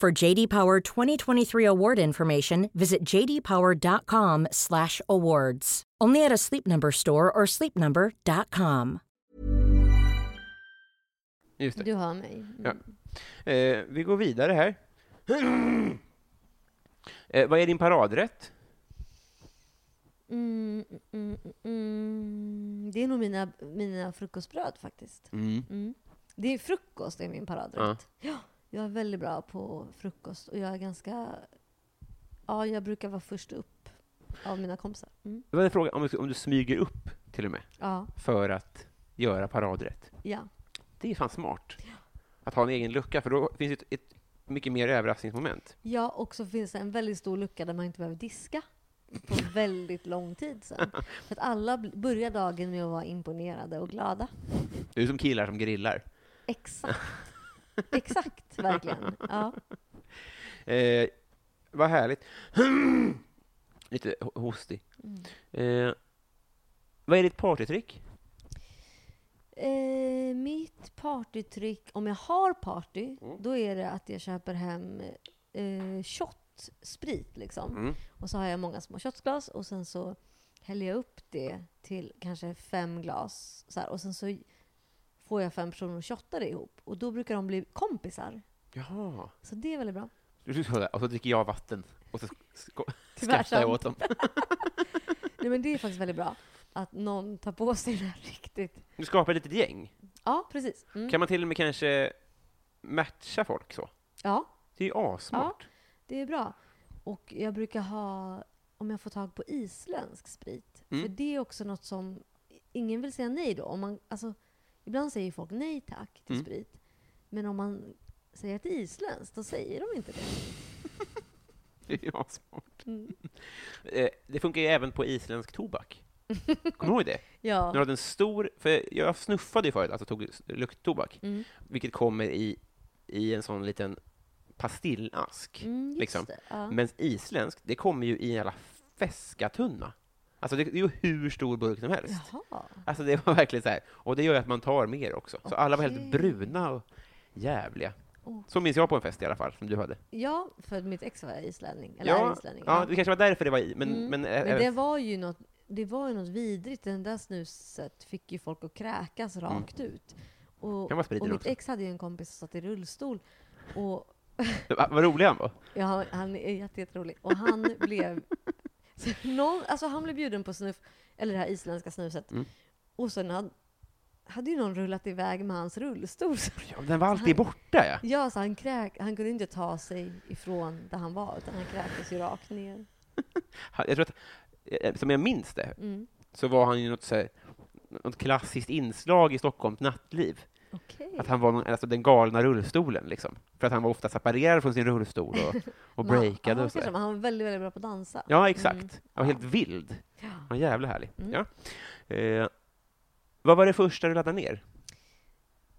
For JD Power 2023 award information, visit jdpower.com/awards. Only at a Sleep Number store or sleepnumber.com. Just det. Du hör mig. Mm. Ja. Eh, vi går vidare här. eh, vad är din paradrätt? Mm, mm, mm. Det är nog mina, mina frukostbröd faktiskt. Mm. Mm. Det är frukost är min paradrätt. Ja. Jag är väldigt bra på frukost och jag är ganska... Ja, jag brukar vara först upp av mina kompisar. Mm. Det var en fråga om du, om du smyger upp till och med Ja, för att göra paradrätt. ja. Det är fan smart. Att ha en egen lucka, för då finns det ett, ett mycket mer överraskningsmoment. Ja, och så finns det en väldigt stor lucka där man inte behöver diska på väldigt lång tid sen. För att alla börjar dagen med att vara imponerade och glada. Du är som killar som grillar. Exakt. Exakt, verkligen. Ja. Eh, vad härligt. Lite ho- hostig. Mm. Eh, vad är ditt partytrick? Eh, mitt partytrick, om jag har party, Mm. då är det att jag köper hem eh, shot-sprit. Liksom. Mm. Och så har jag många små shotglas och sen så häller jag upp det till kanske fem glas. Så här, och sen så får jag fem personer att shotta det ihop. Och då brukar de bli kompisar. Jaha. Så det är väldigt bra. Och så dricker jag vatten. Och så skrattar jag åt dem. Nej, men det är faktiskt väldigt bra. Att någon tar på sig det här riktigt. Du skapar ett litet gäng. Ja, precis. Mm. Kan man till och med kanske matcha folk så? Ja, Det är ju assmart. det är bra. Och jag brukar ha, om jag får tag på isländsk sprit. Mm. För det är också något som ingen vill säga nej då. Om man, alltså, ibland säger folk nej tack till Mm. sprit. Men om man säger att det är isländskt, då säger de inte det. Det är assmart. Mm. Eh, Det funkar ju även på isländsk tobak. Kommer du ihåg det? Ja. Du hade en stor, för jag snuffade ju förut, alltså tog lukttobak, Mm. vilket kommer i, i en sån liten pastillask. Mm, liksom. det. Ja. Men isländskt, det kommer ju i en jävla feskatunna. Alltså det, det är ju hur stor burk som helst. Jaha. Alltså det var verkligen så här, och det gör ju att man tar mer också. Så alla var helt bruna och jävliga. Okej. Så minns jag på en fest i alla fall, som du hade. Ja, för mitt ex var islänning. Eller Ja, är islänning. ja, det kanske var därför det var i, men... Mm. Men, Men äh, det var ju något, det var ju något vidrigt. Den där snuset fick ju folk att kräkas rakt ut. Och, Mm. Vara sprit i och den mitt också. ex hade ju en kompis som satt i rullstol. Och vad, rolig han var. ja, han, är jätte- jätterolig. Och han blev... Så någon, alltså han blev bjuden på snuff, eller det här isländska snuset. Mm. Och sen hade, hade ju någon rullat iväg med hans rullstol. Ja, den var alltid borta, ja. ja, så han, kräk, han kunde inte ta sig ifrån där han var, utan han kräktes ju rakt ner. Han- Jag tror att, eh, som jag minns det, Mm. så var han ju något, så här, något klassiskt inslag i Stockholms nattliv. Okej. Att han var någon, alltså den galna rullstolen, liksom. För att han var ofta separerad från sin rullstol och, och breakade och så. Han var väldigt, väldigt bra på att dansa. Ja, exakt. Mm. Han var helt vild. Ja. Han var jävla härlig. Mm. Ja. Eh, vad var det första du laddade ner?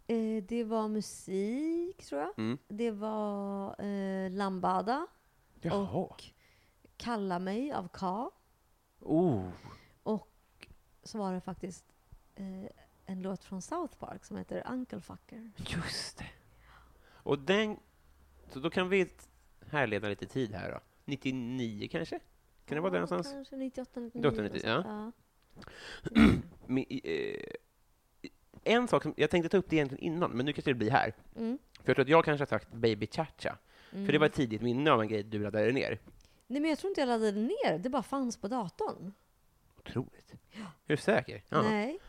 Eh, det var musik, tror jag. Mm. Det var eh, Lambada, Jaha. Och- Kalla mig av K. Oh. Och så var det faktiskt eh, en låt från South Park som heter Uncle Fucker. Just det. Och den... Så då kan vi härleda lite tid här då. 99 kanske? Kan det vara där någonstans? Kanske 98, 99. 98, 99, något ja. sånt. Men, eh, en sak som, jag tänkte ta upp det egentligen innan, men nu kanske det blir här. Ja. Mm. För jag tror att jag kanske har sagt Baby Cha-Cha. Mm. För det var ett tidigt minne av en grej du laddade ner. Nej, men jag tror inte jag laddade ner. Det bara fanns på datorn. Otroligt. Är du säker? Ja. Nej.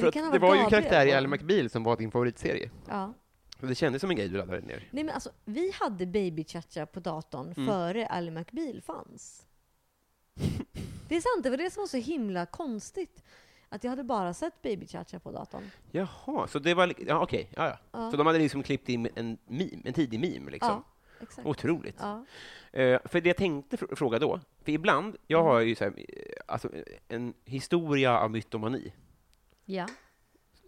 Det varit var ju Gabriel karaktär i Ally. McBeal som var din favoritserie. Ja. Så det kändes som en grej du laddade ner. Nej, men alltså, vi hade Baby Cha-Cha på datorn Mm. före Ally McBeal fanns. Det är sant, det var det som var så himla konstigt. Att jag hade bara sett Baby Cha-Cha på datorn. Jaha, så det var... Ja, okej. Ja, ja. Ja. Så de hade liksom klippt in en meme, en tidig meme, liksom? Ja, exakt. Otroligt. Ja. Eh, för det jag tänkte fr- fråga då, för ibland, jag har ju så här, eh, alltså, en historia av mytomani. Ja.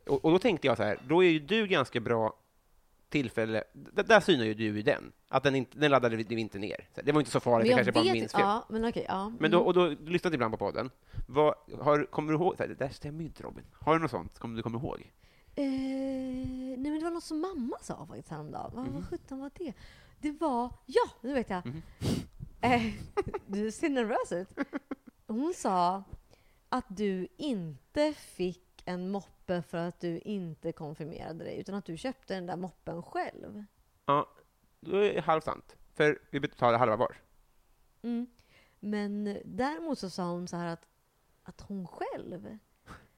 Och, och då tänkte jag så här, då är ju du ganska bra tillfälle, d- där synar ju du i den, att den, inte, den laddade vi inte ner. Det var inte så farligt, det kanske bara minns fel. Ja, men okej. ja. Men då, Mm. och då du lyssnade ibland på podden. Vad, har, kommer du ihåg, så här, det där stämmer ju inte Robin. Har du något sånt som du kommer ihåg? Eh, nej, men det var något som mamma sa faktiskt häromdagen. Vad, Mhm. vad sjutton var det? Det var... Ja, nu vet jag. Mhm. Eh, du ser nervös ut. Hon sa att du inte fick en moppe för att du inte konfirmerade dig, utan att du köpte den där moppen själv. Ja, då är det halvt sant. För vi betalar halva var. Mm. Men däremot så sa hon så här att, att hon själv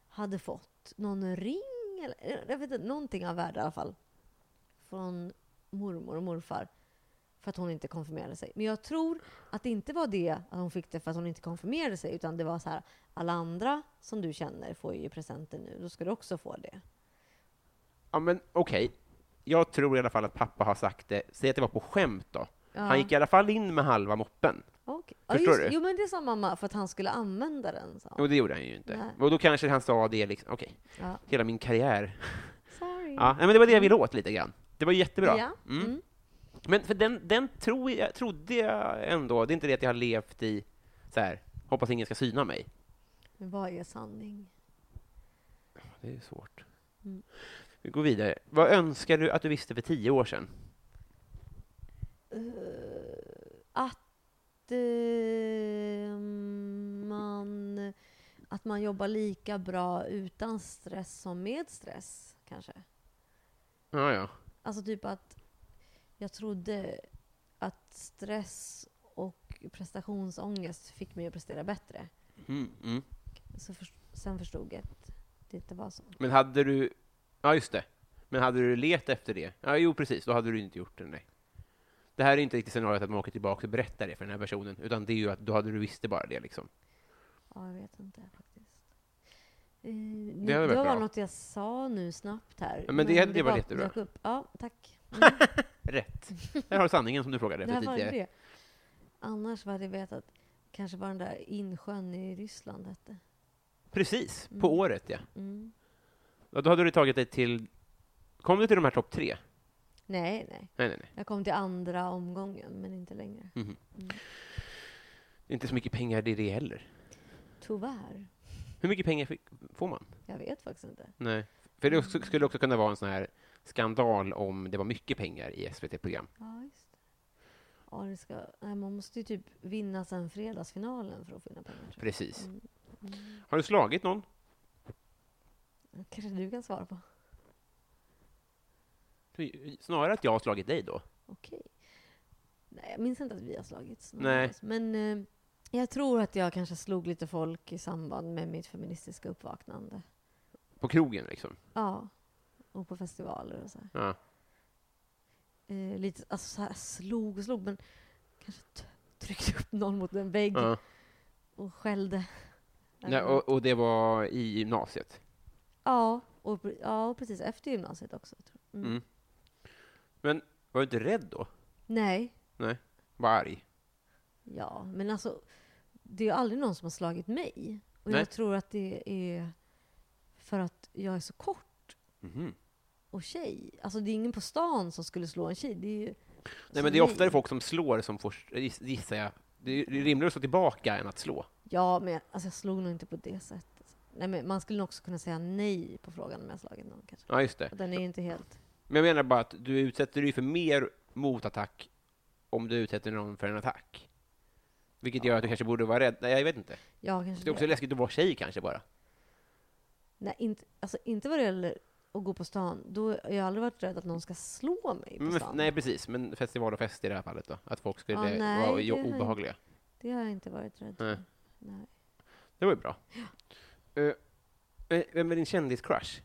hade fått någon ring, eller jag vet inte, någonting av värde i alla fall, från mormor och morfar för att hon inte konfirmerade sig. Men jag tror att det inte var det att hon fick det för att hon inte konfirmerade sig, utan det var så här, alla andra som du känner får ju presenter nu, då ska du också få det. Ja, men okej. Jag tror i alla fall att pappa har sagt det, säg att det var på skämt då. Ja. Han gick i alla fall in med halva moppen. Ja, Förstår just, du? Jo, men det sa mamma, för att han skulle använda den, sa. Och det gjorde han ju inte. Nej. Och då kanske han sa det liksom, okej, Ja. hela min karriär. Sorry. Ja, men det var det jag ville åt lite grann. Det var jättebra. Ja. Mm. Mm. Men för den, den tror jag, trodde jag ändå, det är inte det att jag har levt i så här, hoppas ingen ska syna mig. Men vad är sanning? Det är svårt. Mm. Vi går vidare. Vad önskar du att du visste för tio år sedan? Eh, att eh, man att man jobbar lika bra utan stress som med stress, kanske. Ja, ja. Alltså typ att jag trodde att stress och prestationsångest fick mig att prestera bättre. Mm, mm. Så för, sen förstod jag att det inte var så. Men hade du... Ja, just det. Men hade du let efter det? Ja, jo, precis. Då hade du inte gjort det, nej. Det här är inte riktigt scenariot att man åker tillbaka och berättar det för den här personen, utan det är ju att då hade du visste bara det, liksom. Ja, jag vet inte faktiskt. Eh, Det varit var bra. något jag sa nu snabbt här. Ja, men det hade varit bara jättebra. dök Upp. Ja, tack. Mm. Rätt. Där har du sanningen som du frågade efter var tidigare. det. Annars hade jag vetat kanske var den där insjön i Ryssland hette. Precis, Mm. på året, ja. Mm. Då hade du tagit dig till... Kom du till de här topp tre? Nej, nej. Nej, nej, nej. Jag kom till andra omgången, men inte längre. Mhm. Mm. Inte så mycket pengar det är det heller. Tyvärr. Hur mycket pengar fick, får man? Jag vet faktiskt inte. Nej. För det också- skulle också kunna vara en sån här skandal om det var mycket pengar i SVT-program. Ja. Ja, det ska, nej, man måste ju typ vinna sen fredagsfinalen för att finna pengar. tror jag. Precis. Mm. Mm. Har du slagit någon? Kanske du kan svara på. Snarare att jag har slagit dig då. Okej. Nej, jag minns inte att vi har slagits. Nej. Men eh, jag tror att jag kanske slog lite folk i samband med mitt feministiska uppvaknande. På krogen, liksom. Ja. Och på festivaler och så här. Ja. Eh, lite, alltså så här, slog och slog, men kanske tryckte upp någon mot en vägg ja. och skällde. Nej, och, och det var i gymnasiet? Ja, och, ja, och precis efter gymnasiet också. Tror jag. Mm. Mm. Men var du inte rädd då? Nej, Var arg? ja, men alltså det är aldrig någon som har slagit mig. Och Nej. jag tror att det är för att jag är så kort Mhm. Och tjej. Alltså det är ingen på stan som skulle slå en tjej. Det är ju Nej, men det är oftare folk som slår som får, giss- gissar jag. Det är rimligare att slå tillbaka än att slå. Ja, men jag- alltså jag slog nog inte på det sättet. Nej, men man skulle nog också kunna säga nej på frågan om jag slagit någon kanske. Ja, just det. Och den är ju inte helt... Men jag menar bara att du utsätter dig för mer motattack om du utsätter någon för en attack. Vilket gör att du kanske borde vara rädd. Nej, jag vet inte. Ja, kanske Det är också läskigt att vara tjej kanske bara. Nej, inte, alltså inte vad det gäller att gå på stan. Då har jag aldrig varit rädd att någon ska slå mig på Men, stan. nej, precis. Men festival och fest i det här fallet då? Att folk skulle Ja, nej, vara det jo- har jag obehagliga. Det har jag inte varit rädd för. Nej. Det var ju bra. Eh, eh, vem är din kändiscrush?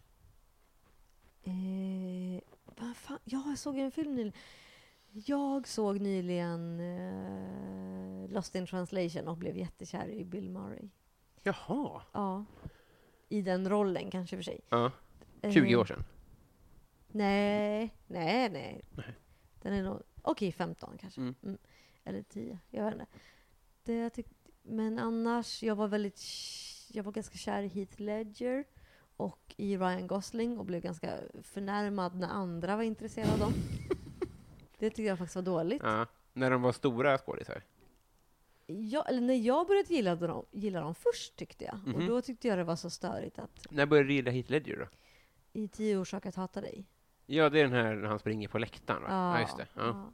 Eh, vad fan? Ja, jag såg en film nyligen. Jag såg nyligen eh, Lost in translation och blev jättekär i Bill Murray. Jaha. Ja. i den rollen kanske för sig. Ja. 20 Eh, år sedan. Nej, nej, nej. Den är nog, okej 15 kanske. Mm. Mm. Eller 10, jag vet inte. Det jag tyck, men annars, jag var väldigt, jag var ganska kär i Heath Ledger och i Ryan Gosling och blev ganska förnärmad när andra var intresserade av dem. Det tycker jag faktiskt var dåligt. Ja. När de var stora skådisar. Ja, eller när jag började gilla dem, gilla dem först tyckte jag. Och Mhm. då tyckte jag det var så störigt att När började du gilla Heath Ledger då? I tio orsaker att hata dig. Ja, det är den här när han springer på läktaren, va? Ja, just det. Ja. ja.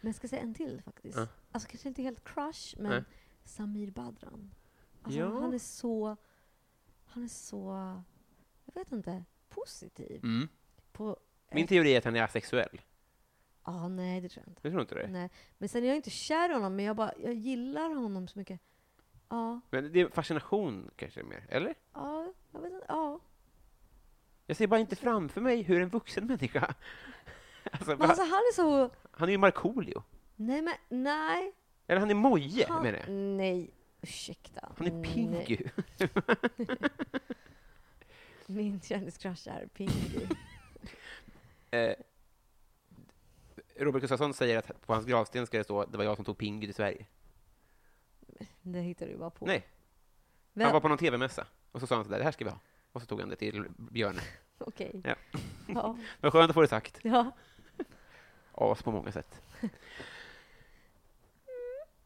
Men jag ska säga en till faktiskt. Ja. Alltså kanske inte helt crush, men Nej. Samir Badran. Alltså, Ja. Han är så... Han är så... Jag vet inte. Positiv. Mm. På... Min teori är att han är asexuell. Ja, nej det tror jag inte. Du tror inte det? Nej. Men sen är jag inte kär i honom, men jag, bara, jag gillar honom så mycket. Ja, Men det är fascination kanske mer, eller? ja, jag vet inte. Ja. Jag ser bara inte framför mig hur en vuxen människa... Alltså, Men alltså han är så... Han är ju Markoolio. Nej, men nej. Eller han är Moje, Han, menar jag. nej. Ursäkta. Han är. Pinky. Min kändiscrush är Pinky. Eh, Robert Gustafsson säger att på hans gravsten ska det stå det var jag som tog Pinky till Sverige. Det hittar du bara på. Nej, Vem? han var på någon TV-mässa och så sa han sådär, det här ska vi ha. Och så tog han det till Björne. Okej. Ja. Ja. Vad skönt att få det sagt. ja. As på många sätt.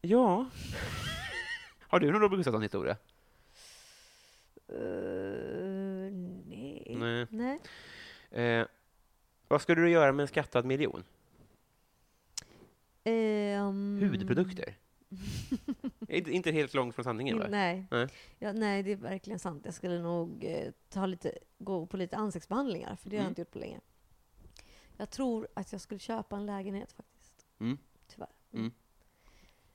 Ja. Har du någon Robert Gustafsson-historia? Eh, nej. Nej. Nej. Eh, vad skulle du göra med en skattad miljon? Ehm, Hudprodukter? Inte, helt långt från sanningen, va? Nej. Nej. Ja, nej, det är verkligen sant. Jag skulle nog eh, ta lite, gå på lite ansiktsbehandlingar, för det har jag Mm. inte gjort på länge. Jag tror att jag skulle köpa en lägenhet faktiskt. Mm. Tyvärr. Mm.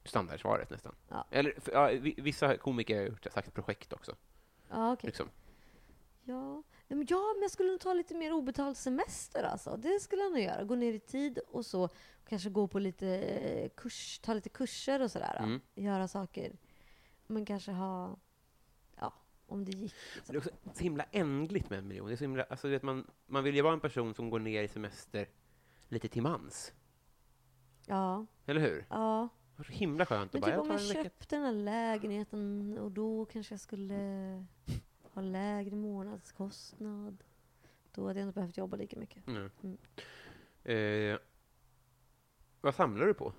Standardsvaret nästan. Ja. Eller, för, ja, vi- vissa komiker har gjort sagt projekt också. Ja, okej. Liksom. Ja. Nej, men ja, men jag skulle nog ta lite mer obetald semester alltså. Det skulle jag nog göra. Gå ner i tid och så. Kanske gå på lite eh, kurs, ta lite kurser och sådär. Mm. Göra saker. Men kanske ha, ja, om det gick. Det Liksom. är också så himla ändligt med en miljon. Det är så himla, alltså, vet, man, man vill ju vara en person som går ner i semester lite till mans. Ja, Eller hur? ja. Det var så himla skönt Men att bara, typ jag om jag vecka. köpte den här lägenheten och då kanske jag skulle ha lägre månadskostnad. Då hade jag inte behövt jobba lika mycket. Mm. Mm. Eh, vad samlar du på?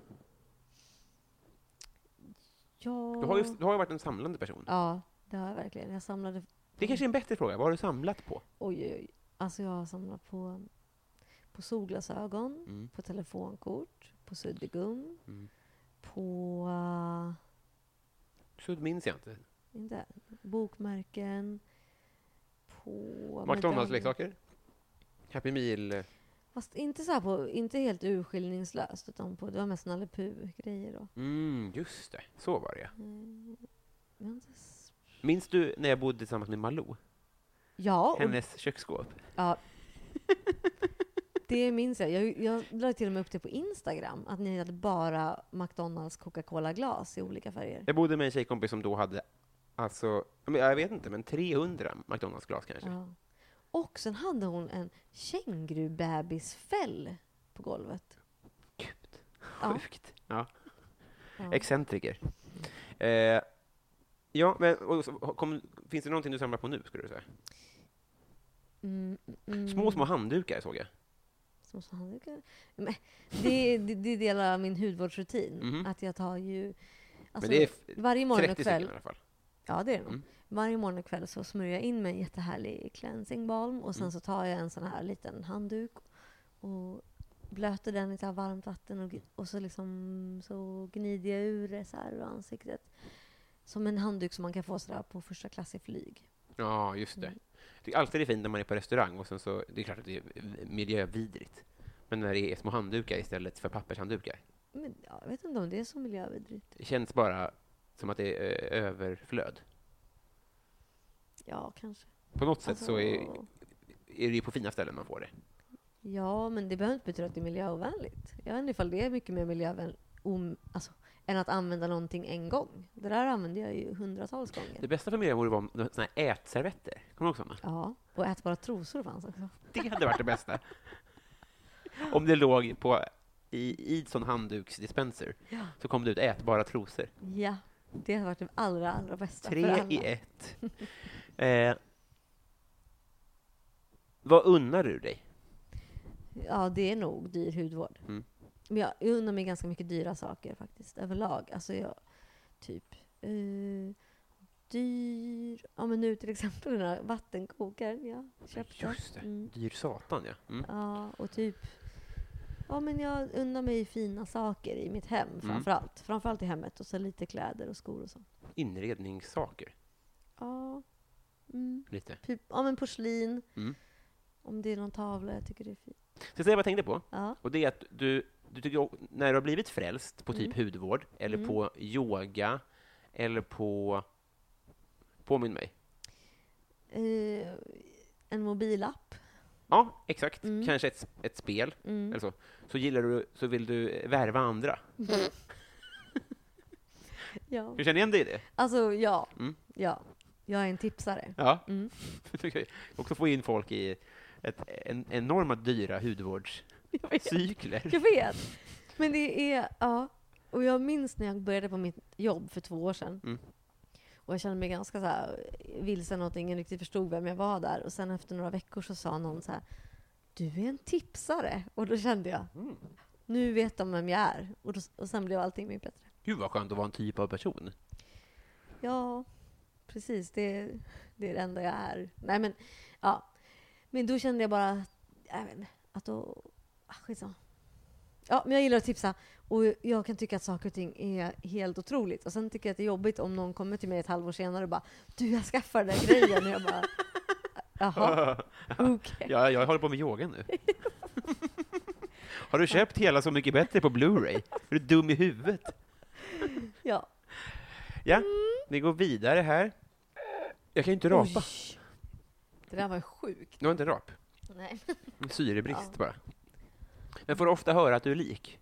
Ja, Du har ju, du har ju varit en samlande person. ja det har jag verkligen. Jag samlade... Det kanske är en bättre fråga. Vad har du samlat på? Oj, oj, oj. Alltså jag har samlat på, på solglasögon, Mm. på telefonkort, på suddgum, Mm. på... Uh, Så minns jag inte. Inte, bokmärken, på... McDonalds-leksaker? Happy Meal? Fast inte så här på, inte helt urskillningslöst, utan på, det var mest Nalle Puh-grejer då. Mm, just det. Så var det. Mm, Minns du när jag bodde tillsammans med Malou? Ja, och, Hennes köksskåp? ja. Det minns jag. jag. Jag la till och med upp det på Instagram, att ni hade bara McDonalds Coca-Cola-glas i olika färger. Jag bodde med en tjejkompis som då hade, alltså, jag vet inte, men 300 McDonalds-glas kanske. Ja. Och sen hade hon en kängurubebisfäll på golvet. Gud, sjukt. Ja. Ja. Excentriker. Eh, ja, men och, kom, finns det någonting du samlar på nu, skulle du säga? Mm, mm, Små, små handdukar såg jag. Små, små handdukar. Men det, det, det är del av min hudvårdsrutin. Mhm. Att jag tar ju... Alltså, men det är f- varje morgon 30 och kväll... Ja, det är det nog. Mm. Varje morgon och kväll så smörjer jag in med en jättehärlig cleansing balm och sen Mm. så tar jag en sån här liten handduk och blöter den i så varmt vatten och, och så liksom så gnider jag ur det så här ur ansiktet. Som en handduk som man kan få sådär på första klass i flyg. Ja, just det. Mm. Jag tycker alltid det är fint när man är på restaurang och sen så, det är klart att det är miljövidrigt. Men när det är små handdukar istället för pappershanddukar. Men ja, jag vet inte om det är så miljövidrigt. Det känns bara som att det är eh, överflöd. Ja, kanske. På något sätt så är, Alltså, är det ju på fina ställen man får det. Ja, men det behöver inte betyda att det är miljöovänligt. Jag vet inte ifall det är mycket mer miljövänligt, alltså än att använda någonting en gång. Det där använder jag ju hundratals gånger. Det bästa för mig vore om såna här ätservetter. Kommer du ihåg såna? Ja, och ätbara trosor fanns också. Det hade varit det bästa. Om det låg på i, i sån handduksdispenser Ja. så kom det ut ätbara trosor. Ja, det har varit det allra, allra bästa för Tre alla. i ett. Eh, vad unnar du dig? Ja, det är nog dyr hudvård. Mm. Men jag jag unnar mig ganska mycket dyra saker faktiskt, överlag. Alltså jag, typ, eh, dyr... Ja, men nu till exempel den här vattenkokaren jag köpte. Just det, Mm. dyr satan ja. Mm. Ja, och typ... Ja, men jag unnar mig fina saker i mitt hem Mm. framför allt. Framför allt i hemmet och så lite kläder och skor och så. Inredningssaker, Ja. Mm. lite. Typ, ja men porslin. Mm. Om det är någon tavla jag tycker det är fint. Ska jag säga vad jag tänkte på? Ja. Och det är att du, du tycker, när du har blivit frälst på typ Mm. hudvård, eller Mm. på yoga, eller på... Påminn mig. Eh, en mobilapp. Ja, exakt. Mm. Kanske ett, ett spel, Mm. eller så. Så gillar du, så vill du värva andra. Ja. Du känner igen dig i det? Alltså, ja. Mm. ja. Jag är en tipsare. Ja. Mm. Också få in folk i ett, en, enorma dyra hudvårdscykler. Jag vet. Men det är, ja. Och jag minns när jag började på mitt jobb för två år sedan. Mm. Och jag kände mig ganska så här vilsen och ingen riktigt förstod vem jag var där. Och sen efter några veckor så sa någon så här, du är en tipsare. Och då kände jag, Mm. nu vet de vem jag är. Och, då, och sen blev allting mycket bättre. Gud vad skönt att vara en typ av person. Ja, precis. Det, det är det enda jag är. Nej, men ja. Men då kände jag bara, jag vet inte, att då... Ah, skitsamma. Ja, men jag gillar att tipsa. Och jag kan tycka att saker och ting är helt otroligt. Och sen tycker jag att det är jobbigt om någon kommer till mig ett halvår senare och bara Du, jag skaffade den där grejen. Och jag bara Jaha, okej. Ja, jag håller på med yoga nu. Har du köpt hela Så mycket bättre på Blu-ray? Är du dum i huvudet? Ja. Ja, vi går vidare här. Jag kan ju inte rapa. Oj. Det där var ju sjukt. Du har inte rap? Nej. Syrebrist Ja. bara. Men får du ofta höra att du är lik?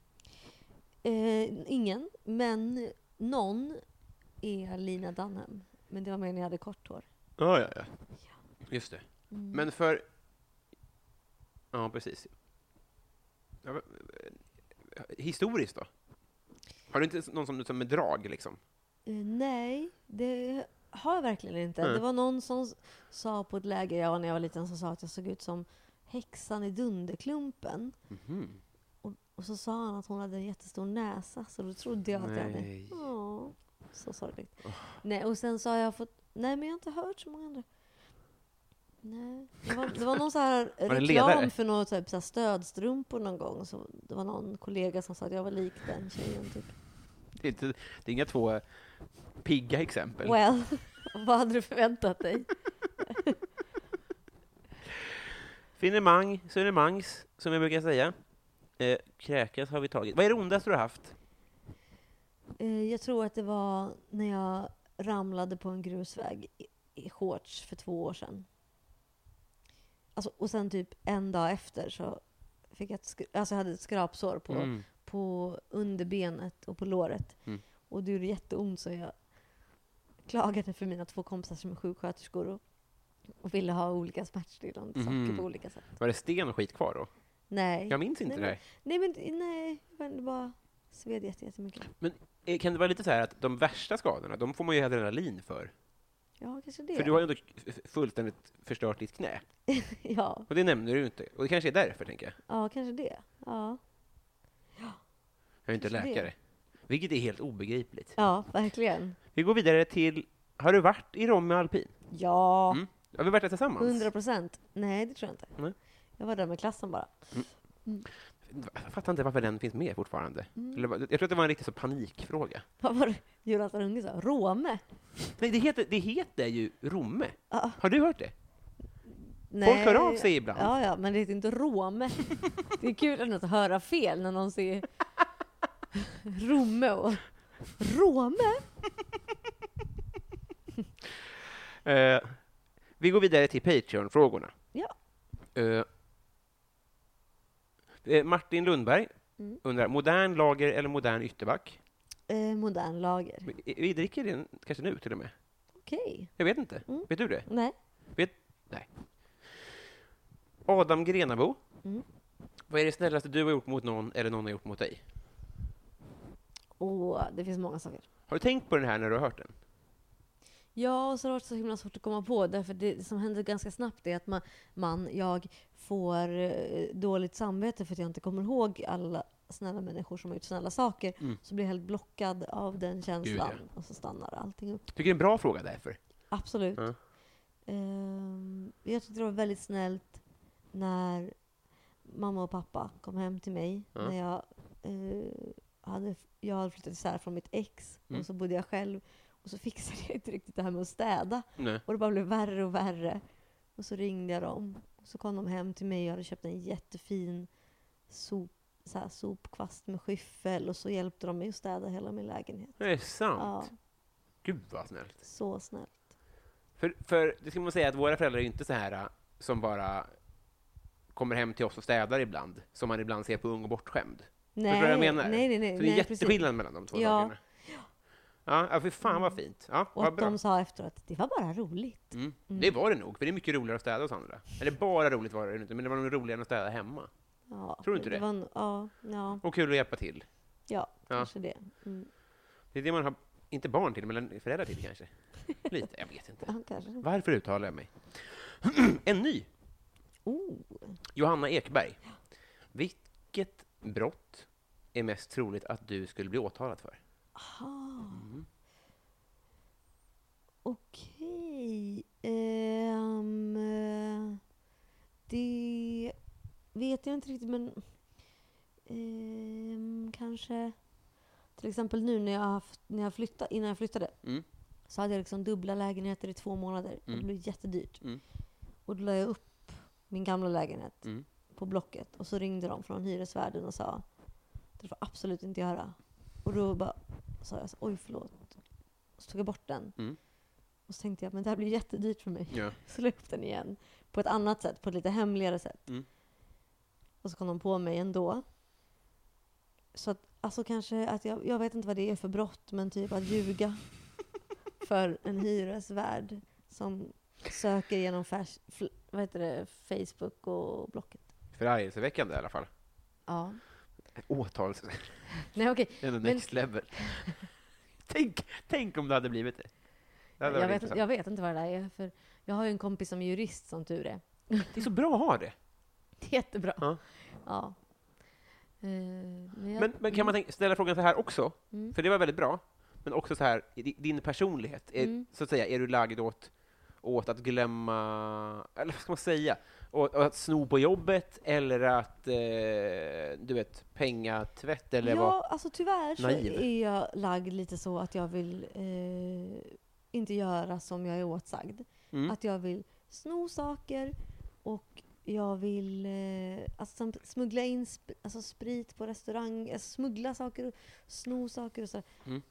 Eh, ingen, men någon är Lina Dunham. Men det var mer när jag hade kort hår. Ja, ja, ja. Just det. Mm. Men för... Ja, precis. Ja, eh, historiskt då? Har du inte någon som, som med drag, liksom? Eh, nej, det har jag verkligen inte. Nej. Det var någon som sa på ett läger jag var när jag var liten som sa att jag såg ut som häxan i Dunderklumpen. Mhm. Och, och så sa han att hon hade en jättestor näsa, så då trodde jag att jag hade... Nej. Åh, så sorgligt. Nej, och sen så har jag fått... Nej, men jag har inte hört så många andra. Nej. Det var, det var någon så här det reklam för något typ, så här stödstrumpor någon gång. Så det var någon kollega som sa att jag var lik den tjejen. Typ. Det är, inte, det är inga två eh, pigga exempel. Well, vad hade du förväntat dig? Finemang, sunemangs, som jag brukar säga. Eh, kräkas har vi tagit. Vad är det ondaste du har haft? Eh, Jag tror att det var när jag ramlade på en grusväg i, i shorts för två år sedan. Alltså, och sen typ en dag efter så fick jag ett, alltså jag hade ett skrapsår på, Mm. på underbenet och på låret. Mm. Och det gjorde jätteont så jag klagade för mina två kompisar som är sjuksköterskor och, och ville ha olika smärtstillande saker Mhm. på olika sätt. Var det sten och skit kvar då? Nej. Jag minns inte nej, det men, nej, men nej, men det bara sved jätte- jättemycket. här. Eh, Kan det vara lite så här att de värsta skadorna, de får man ju adrenalin för? Ja, kanske det. För du har ju ändå fullständigt förstört ditt knä. ja, Och det nämnde du inte. Och det kanske är därför, tänker jag. ja, kanske det. Ja. Jag är inte Kanske det. läkare. Vilket är helt obegripligt. ja, verkligen. Vi går vidare till, har du varit i Romme Alpin? Ja, Mm. Har vi varit där tillsammans? hundra procent. Nej, det tror jag inte. Nej. Jag var där med klassen bara. Jag fattar inte varför den finns med fortfarande. Mm. Eller, jag tror att det var en riktig så panikfråga. Vad var det Jonathan Unge sa? Råme? Nej, det heter, det heter ju Romme. Ja. Har du hört det? Nej. Folk hör av sig ibland. Ja, ja, men det heter inte Råme. Det är kul att höra fel när någon säger Romme och Råme? Eh, vi går vidare till Patreon-frågorna. Ja. Eh, eh, Martin Lundberg Mm. undrar, modern lager eller modern ytterback? eh, modern lager. Men i- Vi dricker den kanske nu till och med. Okej. Jag vet inte. Mm. Vet du det? Nej. Vet? Nej. Adam Grenabo. Mm. Vad är det snällaste du har gjort mot någon eller någon har gjort mot dig? Åh, det finns många saker. Har du tänkt på den här när du har hört den? Ja, och så har det varit så himla svårt att komma på. Därför det som händer ganska snabbt är att man, man jag får eh, dåligt samvete för att jag inte kommer ihåg alla snälla människor som har gjort snälla saker. Mm. Så blir jag helt blockad av den känslan. ja. Och så stannar allting upp. Tycker det är en bra fråga därför. Absolut. Ehm, jag tyckte det var väldigt snällt när mamma och pappa kom hem till mig. Ja. När jag, eh, hade, jag hade flyttat isär från mitt ex Mm. och så bodde jag själv. Och så fixade jag inte riktigt det här med att städa. Nej. Och det bara blev värre och värre. Och så ringde jag dem. Och så kom de hem till mig och jag hade köpt en jättefin sop, så här, sopkvast med skyffel. Och så hjälpte de mig att städa hela min lägenhet. Det är sant. Ja, Gud vad snällt. så snällt. För, för det ska man säga att våra föräldrar är inte så här äh, som bara kommer hem till oss och städar ibland, som man ibland ser på Ung och bortskämd. Nej, du vad jag menar? nej, nej. nej Så det är nej, precis. jätteskillnad mellan de två Ja. sakerna. Ja, ja, för fan vad fint. Ja, Och vad att bra. de sa efteråt att det var bara roligt. Mm. Det var det nog, för det är mycket roligare att städa hos andra. Eller bara roligt var det inte, men det var nog roligare att städa hemma. Ja, Tror du inte det? Var, en- ja, ja, Och kul att hjälpa till. ja, kanske det. Mm. Det är det man har, inte barn till, men föräldrar till kanske. Lite, jag vet inte. Varför uttalar jag mig? en ny. Oh. Johanna Ekberg. Vilket brott är mest troligt att du skulle bli åtalad för? Aha. Mm. Okej. Eh, det vet jag inte riktigt, men ehm, kanske till exempel nu när jag, haft, när jag flyttade, innan jag flyttade Mm. så hade jag liksom dubbla lägenheter i två månader. Mm. Det blev jättedyrt. Mm. Och då la jag upp min gamla lägenhet Mm. på Blocket och så ringde de från hyresvärden och sa det får absolut inte göra. Och då bara sa jag så, oj förlåt. Och så tog jag bort den. Mm. Och så tänkte jag, men det här blir jättedyrt för mig. Ja. Så la jag upp den igen. På ett annat sätt, på ett lite hemligare sätt. Mm. Och så kom de på mig ändå. Så att, alltså kanske att jag, jag vet inte vad det är för brott, men typ att ljuga för en hyresvärd som söker genom färs, vad heter det, Facebook och Blocket. Förargelseväckande i alla fall. Ja. Åtals... Nej okej, Ändå Men- next level. tänk, tänk om det hade blivit det. det hade jag vet, jag vet inte vad det där är. För jag har ju en kompis som är jurist som tur är. Det är så bra att ha det. Det är jättebra. Ja. Ja. Eh, men, jag, Men, men kan man tänka, ställa frågan så här också? Mm. För det var väldigt bra. Men också så här, din personlighet, är, Mm. så att säga, är du lagd åt, åt att glömma, eller vad ska man säga, åt, åt att sno på jobbet, eller att, eh, du vet, pengatvätt, eller ja, vad? alltså tyvärr så naiv. är jag lagd lite så att jag vill eh, inte göra som jag är åtsagd. Mm. Att jag vill sno saker och jag vill eh, alltså, smuggla in sp- alltså, sprit på restaurang, alltså, smuggla saker och sno saker och så. Mm.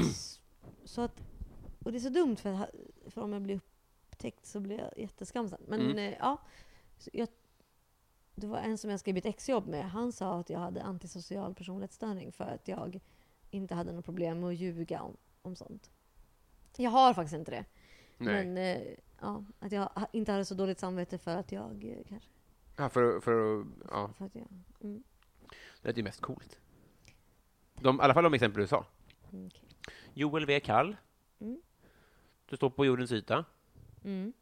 S- så att, och det är så dumt för, för om jag blir upptäckt så blir jag jätteskamsen. Men Mm. eh, ja, jag, det var en som jag skrev ett exjobb med. Han sa att jag hade antisocial personlighetsstörning för att jag inte hade något problem med att ljuga om, om sånt. Jag har faktiskt inte det. Nej. Men eh, ja, att jag inte hade så dåligt samvete för att jag eh, kanske... Ja, för, för, ja, För att jag mm, det är ju mest coolt. De, I alla fall de exempel du sa. mm, okej. Joel V. Kall. Mm. Du står på jordens yta. Mm.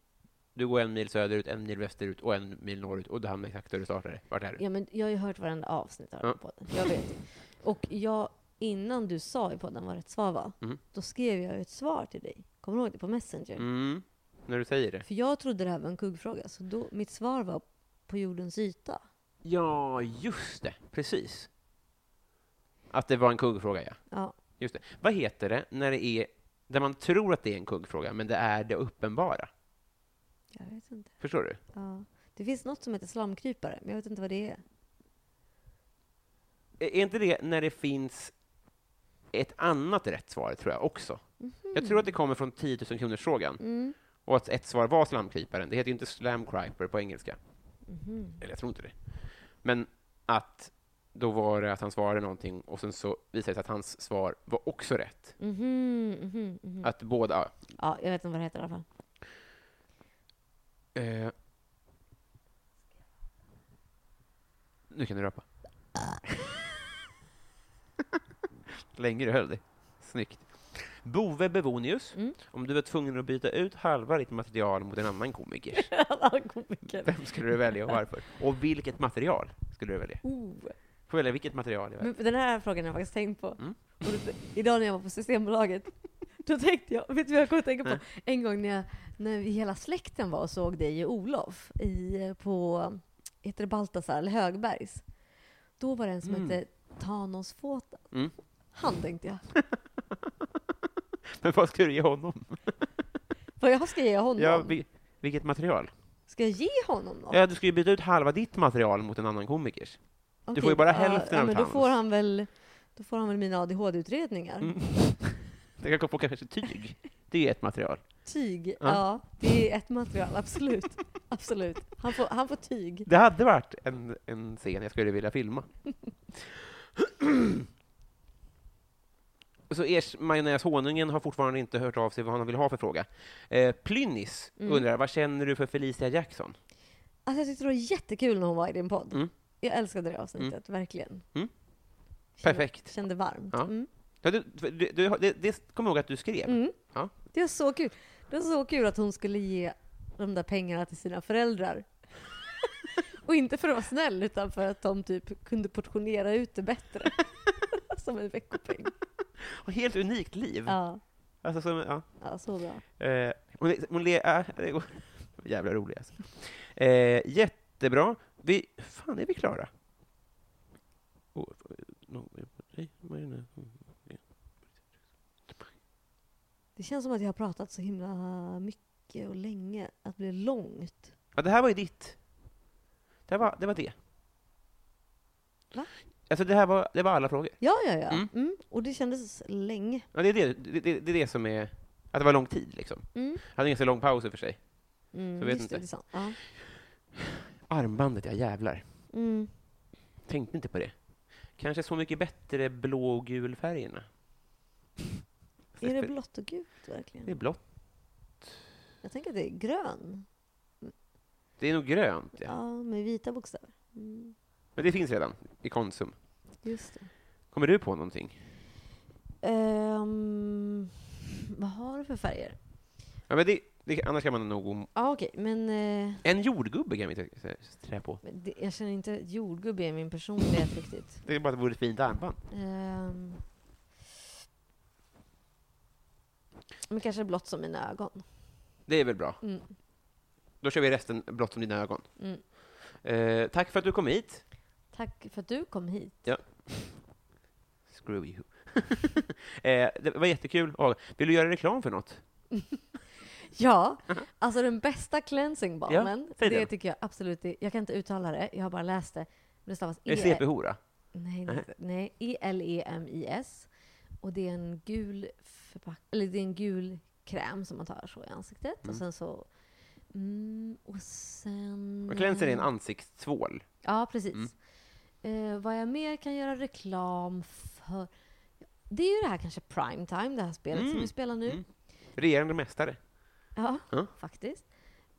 Du går en mil söderut, en mil västerut och en mil norrut och du hamnar exakt där du startade. Vart är du? Ja, men jag har ju hört varenda avsnitt av Ja. den podden. Jag vet. Och jag, innan du sa i podden vad rätt svar var, Mm. då skrev jag ett svar till dig. Kommer du ihåg det? På Messenger. Mm, när du säger det. För jag trodde det här var en kuggfråga, så då, mitt svar var på jordens yta. Ja, just det. Precis. Att det var en kuggfråga, ja. Ja. Just det. Vad heter det när det är där man tror att det är en kuggfråga, men det är det uppenbara? Jag vet inte. Förstår du? Ja. Det finns något som heter slamkrypare, men jag vet inte vad det är. Är inte det när det finns ett annat rätt svar, tror jag också? Jag tror att det kommer från 10 000 kronors frågan Mm. och att ett svar var slamkryparen. Det heter ju inte slamkryper på engelska. Mhm. Eller jag tror inte det. Men att då var det att han svarade någonting och sen så visade det sig att hans svar var också rätt. Mhm, mhm, mhm. Att båda... ja, Ja, jag vet inte vad det heter i alla fall. Eh, nu kan du röpa. Länge du höll dig. Snyggt. Bove Bevonius, Mm. om du var tvungen att byta ut halva ditt material mot en annan komiker, komiker. vem skulle du välja och varför? Och vilket material skulle du välja? Oh. Får välja vilket material jag Men väljer. den här frågan har jag faktiskt tänkt på. Mm. Och det, idag när jag var på Systembolaget, då tänkte jag, vet du vad jag kom att tänka på? Nej. En gång när, jag, när hela släkten var och såg dig och Olof i, på, heter det Baltasar, eller Högbergs? Då var det en som Mm. hette Thanosfåten. Mm. Han tänkte jag. Men vad skulle du ge honom? Vad jag ska ge honom? Ja, vi, vilket material? Ska jag ge honom något? Ja, du ska ju byta ut halva ditt material mot en annan komikers. Okej, får ju bara hälften ja, av men då får han väl då får han väl mina ADHD-utredningar. Mm. Det kan få kanske tyg. Det är ett material. Tyg, Ja. ja. det är ett material, absolut. absolut. Han får, han får tyg. Det hade varit en, en scen jag skulle vilja filma. Så ers majonnäs honungen har fortfarande inte hört av sig vad han vill ha för fråga. Eh, Plynnis Mm. undrar, vad känner du för Felicia Jackson? Alltså jag tyckte det var jättekul när hon var i din podd. Mm. Jag älskade det avsnittet, verkligen. Mm. Kände, Perfekt. Kände varmt. Ja. Mm. Ja, du, du, du, det, det kommer jag ihåg att du skrev. Mm. Ja. Det var så kul. Det var så kul att hon skulle ge de där pengarna till sina föräldrar. Och inte för att vara snäll, utan för att de typ kunde portionera ut det bättre. Som en veckopeng. Och helt unikt liv. Ja, Alltså, som, ja. ja så bra. Eh, hon, hon le, äh, det går, jävla rolig alltså. Eh, jättebra. Vi, fan, är vi klara? Oh. Det känns som att jag har pratat så himla mycket och länge. Att det blir långt. Ja, det här var ju ditt. Det, var, det var det. Va? Alltså, det här var, det var alla frågor. Ja, ja, ja. Mm. Mm. Och det kändes länge. Ja, det, är det, det, det, det är det som är... Att det var lång tid, liksom. Mm. Jag hade en ganska lång paus i och för sig. Mm, Jag vet just inte. Det, det är sant. Ja. Armbandet, ja jävlar. Mm. Tänkte inte på det. Kanske så mycket bättre blå och gul färgerna. Är det blått och gult Det är verkligen? blått. Jag tänker att det är grön. Det är nog grönt, ja. Ja, med vita bokstäver. Mm. Men det finns redan i Konsum. Just det. Kommer du på någonting? Ehm, vad har du för färger? Ja, men det, det, annars kan man nog... Ja, okej, men, eh, En jordgubbe kan vi t- trä på. det, jag känner inte att jordgubbe är min personlighet riktigt. Det är bara att det vore ett fint armband. Ehm, men kanske blått som mina ögon. Det är väl bra. Mm. Då kör vi resten blått som dina ögon. Mm. Eh, tack för att du kom hit. Tack för att du kom hit. Screw you. eh, det var jättekul. Vill du göra reklam för något? Ja, alltså den bästa cleansing balmen, Ja, det tycker jag absolut är, Jag kan inte uttala det, jag har bara läst det. Men det stavas det E- CP-hora? Nej, Nej. nej. E-L-E-M-I-S. Och det är en gul förpack... Eller det är en gul kräm som man tar så i ansiktet. Mm. Och sen så... Mm, och sen... Och Cleanser är en ansiktstvål. Ja, precis. Mm. Eh, vad jag mer kan göra reklam för... Det är ju det här kanske prime time, det här spelet som Mm. vi spelar nu. Mm. Regerande mästare. Ja, Ja. faktiskt.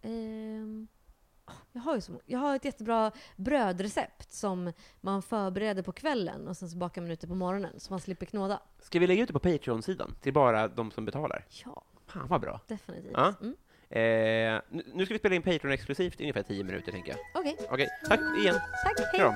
Ehm, jag, har ju så, jag har ett jättebra brödrecept som man förbereder på kvällen och sen så bakar man ut det på morgonen så man slipper knåda. Ska vi lägga ut det på Patreon-sidan? Till bara de som betalar? Ja, Fan vad bra. definitivt. Ja. Mm. Eh, nu- ska vi spela in Patreon-exklusivt i ungefär 10 minuter, tänker jag. Okej, Okej, tack igen. tack. Hej. Kram.